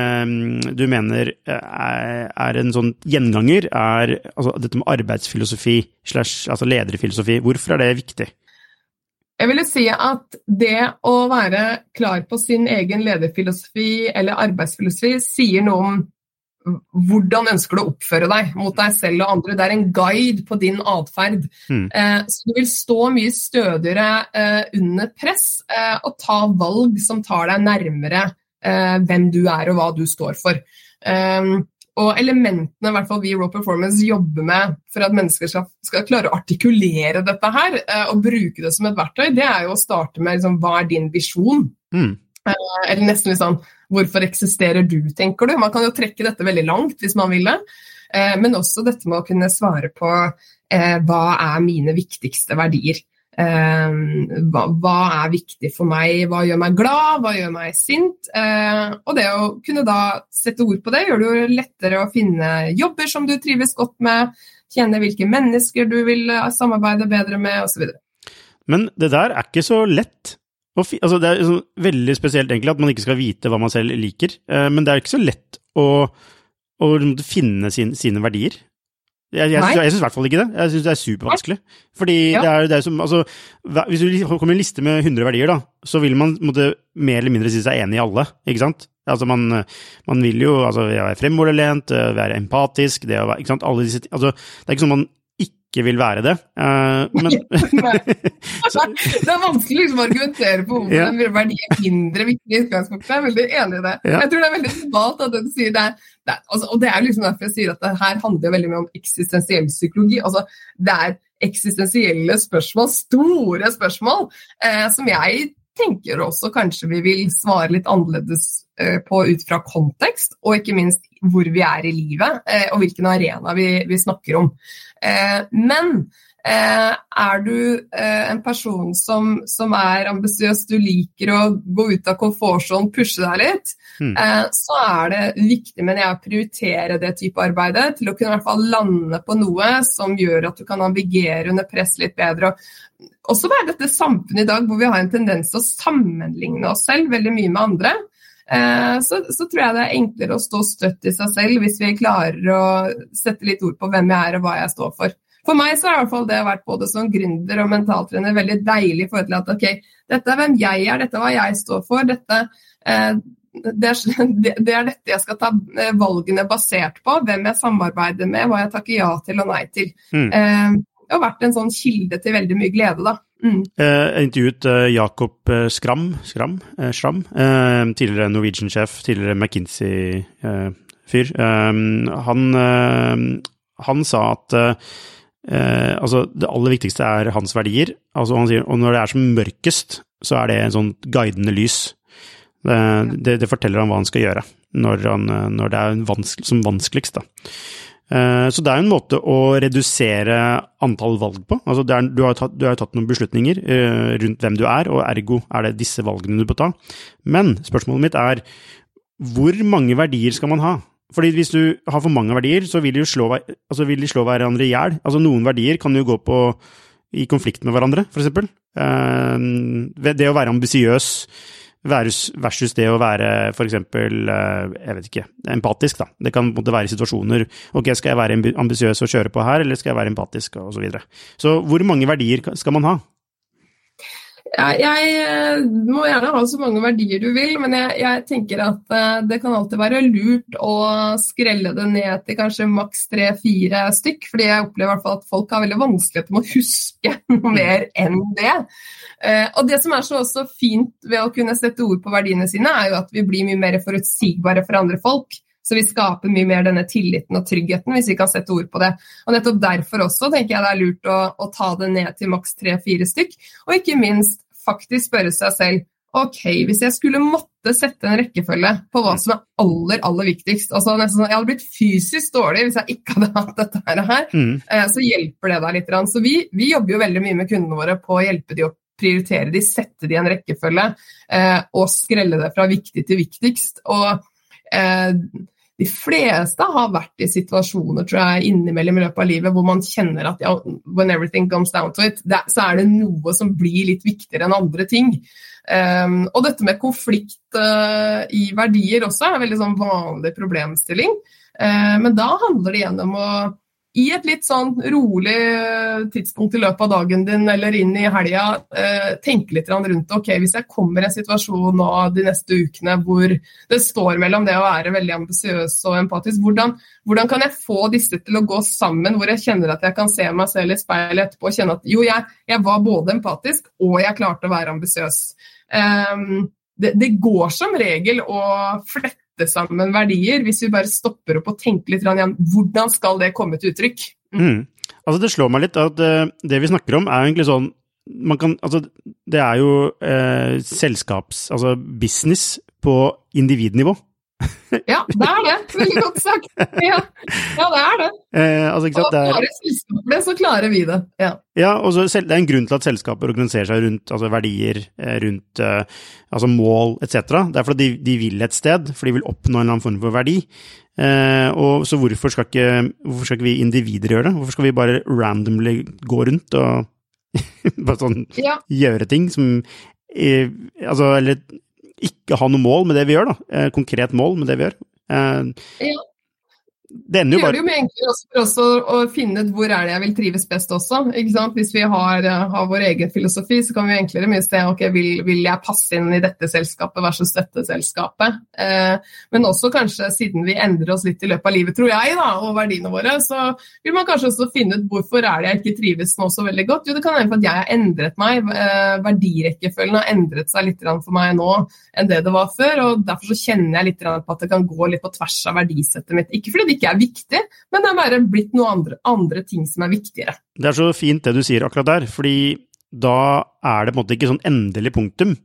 S1: du mener er, er, en sånn gjenganger, er altså, dette med arbeidsfilosofi slash altså lederfilosofi. Hvorfor er det viktig?
S2: Jeg ville si at det å være klar på sin egen lederfilosofi eller arbeidsfilosofi sier noe om hvordan ønsker du å oppføre deg mot deg selv og andre. Det er en guide på din atferd. Mm. Eh, så du vil stå mye stødigere eh, under press eh, og ta valg som tar deg nærmere eh, hvem du er og hva du står for. Um, og elementene hvert fall vi i Raw Performance jobber med for at mennesker skal, skal klare å artikulere dette her eh, og bruke det som et verktøy, det er jo å starte med liksom, hva er din visjon? Mm. Eh, eller nesten litt sånn Hvorfor eksisterer du, tenker du? Man kan jo trekke dette veldig langt hvis man vil det. Eh, men også dette med å kunne svare på eh, hva er mine viktigste verdier. Hva, er viktig for meg, hva gjør meg glad, hva gjør meg sint? Og det å kunne da sette ord på det, gjør det jo lettere å finne jobber som du trives godt med, kjenne hvilke mennesker du vil samarbeide bedre med, osv.
S1: Men det der er ikke så lett. Altså, det er sånn veldig spesielt egentlig at man ikke skal vite hva man selv liker, eh, men det er ikke så lett å, å finne sin, sine verdier. Jeg, jeg, jeg, jeg syns i hvert fall ikke det. Jeg syns det er supervanskelig. Fordi ja. det er det som Altså, hvis du kommer i en liste med 100 verdier, da, så vil man måtte, mer eller mindre si seg enig i alle, ikke sant? Altså, man, man vil jo altså, være fremoverlent, være empatisk, det å være Ikke sant, alle disse Altså, det er ikke sånn man ikke vil være det. Uh, men
S2: Det er vanskelig liksom, å argumentere på hvorfor ja. den verdi er mindre viktig i utgangspunktet. Jeg er veldig enig i det. Ja. Jeg tror det er veldig normalt at du sier det. det altså, og det er liksom derfor jeg sier at det her handler veldig mye om eksistensiell psykologi. Altså, det er eksistensielle spørsmål, store spørsmål, eh, som jeg tenker også kanskje vi vil svare litt annerledes eh, på ut fra kontekst, og ikke minst hvor vi er i livet, eh, og hvilken arena vi, vi snakker om. Eh, men er du en person som, som er ambisiøs, du liker å gå ut av komfortsonen, pushe deg litt, mm. så er det viktig mener jeg, å prioritere det type arbeidet til å kunne i hvert fall lande på noe som gjør at du kan navigere under press litt bedre. og også være dette samfunnet i dag hvor vi har en tendens til å sammenligne oss selv veldig mye med andre. Eh, så, så, tror jeg det er enklere å stå støtt i seg selv hvis vi klarer å sette litt ord på hvem jeg er og hva jeg står for. For meg så har i hvert fall det vært både som gründer og mentaltrener veldig deilig i forhold til at ok, dette er hvem jeg er, dette er hva jeg står for, dette eh, det er, det er, dette jeg skal ta eh, valgene basert på. Hvem jeg samarbeider med, hva jeg takker ja til og nei til. Mm. Eh, det har vært en sånn kilde til veldig mye glede, da.
S1: Mm. Eh, jeg intervjuet uh, Jakob Skram, Skram, uh, Schram, tidligere Norwegian-sjef, tidligere McKinsey-fyr. han, han, sa at altså, det aller viktigste er hans verdier. Altså, han sier, og når det er som mørkest, så er det en sånn guidende lys. Det, det, forteller han hva han skal gjøre når, han, når det er vanskelig, som vanskeligst. Da. Eh, så det er en måte å redusere antall valg på. Altså er, du, har har tatt, noen beslutninger eh, rundt hvem du er, og ergo er det disse valgene du bør ta. Men spørsmålet mitt er hvor mange verdier skal man ha? Fordi hvis du har for mange verdier, så vil de slå, altså vil de slå hverandre i hjel. Altså noen verdier kan jo gå på i konflikt med hverandre, f.eks. Eh, det å være ambisiøs versus det å være f.eks. Eh, jeg vet ikke, empatisk. da. Det kan måtte være situasjoner ok, skal jeg være ambisiøs og kjøre på her, eller skal jeg være empatisk, og Så, videre. så hvor mange verdier skal man ha?
S2: Jeg, eh, må gjerne ha så mange verdier du vil, men jeg, jeg, tenker at eh, det kan alltid være lurt å skrelle det ned til kanskje maks tre-fire stykk. fordi jeg opplever i hvert fall at folk har veldig vanskeligheter med å huske noe mer enn det. Eh, og det som er så også fint ved å kunne sette ord på verdiene sine, er jo at vi blir mye mer forutsigbare for andre folk. Så vi skaper mye mer denne tilliten og tryggheten hvis vi kan sette ord på det. Og nettopp derfor også tenker jeg det er lurt å, å ta det ned til maks tre-fire stykk. Og ikke minst faktisk spørre seg selv ok, hvis jeg skulle måtte sette en rekkefølge på hva som er aller, aller viktigst altså nesten sånn, Jeg hadde blitt fysisk dårlig hvis jeg ikke hadde hatt dette her, mm. Eh, så hjelper det deg litt. Så vi, vi, jobber jo veldig mye med kundene våre på å hjelpe de å prioritere de, sette de i en rekkefølge eh, og skrelle det fra viktig til viktigst. Og eh, de fleste har vært i situasjoner tror jeg, innimellom i løpet av livet hvor man kjenner at ja, when everything comes down to it, det, så er det noe som blir litt viktigere enn andre ting. Um, og dette med konflikt uh, i verdier også er en veldig sånn vanlig problemstilling. Uh, men da handler det igjen om å i et litt sånn rolig eh, tidspunkt i løpet av dagen din eller inn i helga, eh, tenke litt rundt ok, hvis jeg kommer i en situasjon nå de neste ukene hvor det står mellom det å være veldig ambisiøs og empatisk, hvordan, hvordan, kan jeg få disse til å gå sammen, hvor jeg kjenner at jeg kan se meg selv i speilet etterpå og kjenne at jo, jeg, jeg var både empatisk og jeg klarte å være ambisiøs. Um, det, det, går som regel å flette sette sammen verdier, hvis vi bare stopper opp og tenker litt igjen hvordan skal det komme til uttrykk?
S1: Mm. Mm. Altså Det slår meg litt at uh, det vi snakker om, er egentlig sånn kan, altså, Det er jo uh, selskaps... Altså business på individnivå.
S2: ja, det er det. Veldig godt sagt. Ja, ja det er det.
S1: Eh, altså,
S2: og klarer selskapet det, så klarer vi det. Ja,
S1: ja og så, det er en grunn til at selskaper organiserer seg rundt altså, verdier, eh, rundt eh, altså, mål etc. Det er fordi de, de, vil et sted, for de vil oppnå en eller annen form for verdi. Eh, og Så hvorfor skal, ikke, hvorfor skal ikke vi individer gjøre det? Hvorfor skal vi bare randomly gå rundt og bare sånn ja. gjøre ting som eh, Altså, eller ikke ha noe mål med det vi gjør, da. Eh, konkret mål med det vi gjør. Eh,
S2: ja. Det ender jo bare Det gjør det jo mye enklere også for oss å, finne ut hvor er det jeg vil trives best også. Hvis vi har, eh, har vår egen filosofi, så kan vi enklere mye se ok, vil, vil jeg passe inn i dette selskapet versus dette selskapet. Eh, men også kanskje siden vi endrer oss litt i løpet av livet, tror jeg, da, og verdiene våre, så vil man kanskje også finne ut hvorfor er det jeg ikke trives nå så veldig godt. Jo, det kan hende at jeg har endret meg. Eh, verdirekkefølgen har endret seg litt for meg nå enn det det var før, og derfor så kjenner jeg litt på at det kan gå litt på tvers av verdisettet mitt. Ikke fordi det ikke er viktig, men det er bare blitt noen andre, andre ting som er viktigere.
S1: Det er så fint det du sier akkurat der, fordi da er det på en måte ikke sånn endelig punktum.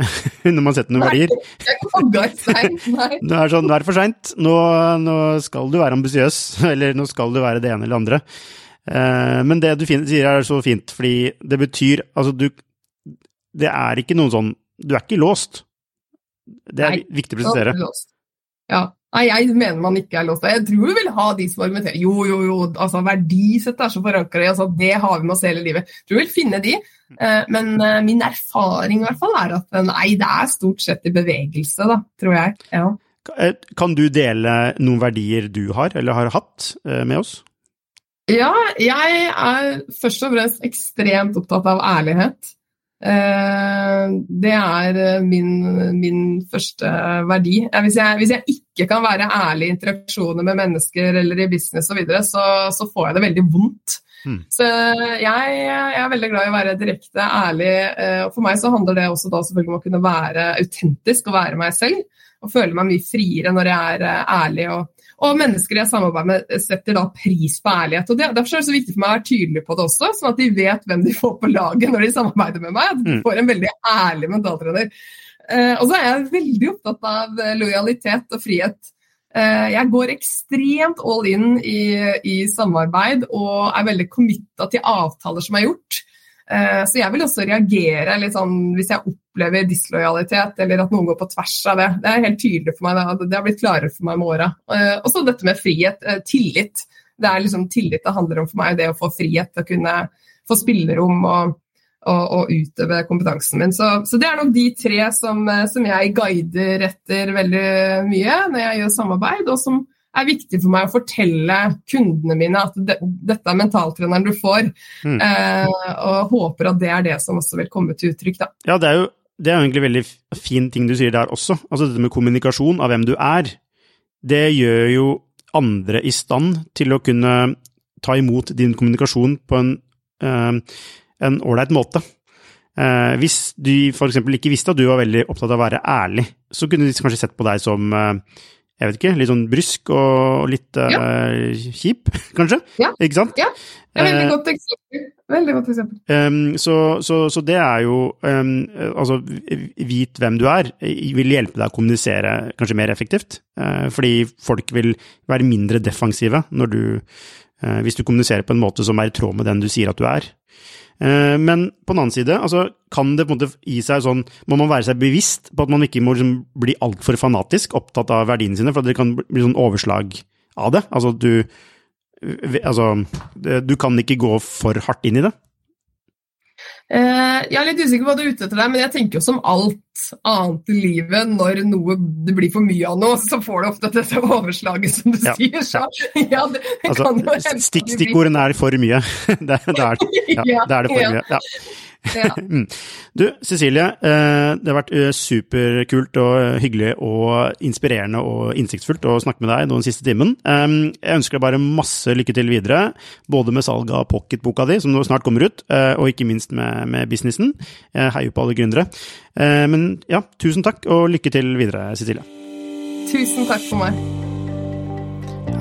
S1: når man setter noen verdier.
S2: Nei,
S1: det er sånn, nå er det for seint. Nå, nå, skal du være ambisiøs, eller nå skal du være det ene eller det andre. Eh, men det du sier er så fint, fordi det betyr Altså, du Det er ikke noen sånn Du er ikke låst. Det er Nei, viktig å presisere.
S2: Ja. Nei, jeg mener man ikke er låst. Jeg tror vi vil ha de som argumenterer jo, jo, jo, altså verdisett er så forankra altså, det har vi med oss hele livet. Jeg tror vi vil finne de, eh, men eh, min erfaring i hvert fall er at nei, det er stort sett i bevegelse, da, tror jeg. Ja.
S1: Eh, kan du dele noen verdier du har, eller har hatt, med oss?
S2: Ja, jeg er først og fremst ekstremt opptatt av ærlighet. Eh, det er eh, min, min første verdi. Hvis jeg, hvis jeg, ikke kan være ærlig i interaksjoner med mennesker eller i business osv., så, videre, så så får jeg det veldig vondt. Mm. Så jeg, jeg, er veldig glad i å være direkte ærlig. Eh, og For meg så handler det også da selvfølgelig om å kunne være autentisk og være meg selv. Og føle meg mye friere når jeg er ærlig og og mennesker jeg samarbeider med, setter da pris på ærlighet. og det, Derfor er det så viktig for meg å være tydelig på det også, sånn at de vet hvem de får på laget når de samarbeider med meg. At de mm. får en veldig ærlig mentaltrener. Uh, og så er jeg veldig opptatt av eh, lojalitet og frihet. Uh, jeg går ekstremt all in i, i samarbeid og er veldig committa til avtaler som er gjort. Eh, så jeg vil også reagere litt sånn hvis jeg opplever dislojalitet eller at noen går på tvers av det. Det er helt tydelig for meg, det har blitt klarere for meg med åra. Eh, og så dette med frihet, eh, tillit. Det er liksom tillit det handler om for meg, det å få frihet til å kunne få spillerom og, og, og utøve kompetansen min. Så, så, det er nok de tre som, som jeg guider etter veldig mye når jeg gjør samarbeid, og som er viktig for meg å fortelle kundene mine at de, dette er mentaltreneren du får. Mm. Eh, og håper at det er det som også vil komme til uttrykk. Da.
S1: Ja, det er jo det er jo egentlig veldig fin ting du sier der også. Altså dette med kommunikasjon av hvem du er. Det gjør jo andre i stand til å kunne ta imot din kommunikasjon på en eh, ålreit måte. Eh, hvis du f.eks. ikke visste at du var veldig opptatt av å være ærlig, så kunne de kanskje sett på deg som eh, jeg vet ikke, litt sånn brysk og litt ja. uh, kjip, kanskje?
S2: Ja.
S1: Ikke sant?
S2: Ja, det er veldig godt eksempel. Veldig godt eksempel. Um,
S1: så, så, så, det er jo um, Altså, vit hvem du er, vil hjelpe deg å kommunisere kanskje mer effektivt. Uh, fordi folk vil være mindre defensive når du Hvis du kommuniserer på en måte som er i tråd med den du sier at du er. Eh, men på den annen side, altså, kan det på en måte gi seg sånn Må man være seg bevisst på at man ikke må liksom bli altfor fanatisk opptatt av verdiene sine, for det kan bli sånn overslag av det? Altså, du Altså, du kan ikke gå for hardt inn i det?
S2: Eh, jeg er litt usikker på hva du er ute etter der, men jeg tenker jo som alt annet i livet, når noe, det blir for mye av noe, så får du ofte dette overslaget, som du ja, sier. Så, ja. det, det
S1: altså, stikk, stikkordene er for mye. det, det, er, ja, det er det for mye. Ja. Ja. Mm. Du, Cecilie. Eh, det har vært eh, superkult og eh, hyggelig og inspirerende og innsiktsfullt å snakke med deg den siste timen. Jeg ønsker deg bare masse lykke til videre, både med salget av pocketboka di, som snart kommer ut, og ikke minst med, med businessen. Jeg heier på alle gründere. Men ja, tusen takk, og lykke til videre, Cecilie.
S2: Tusen takk for meg.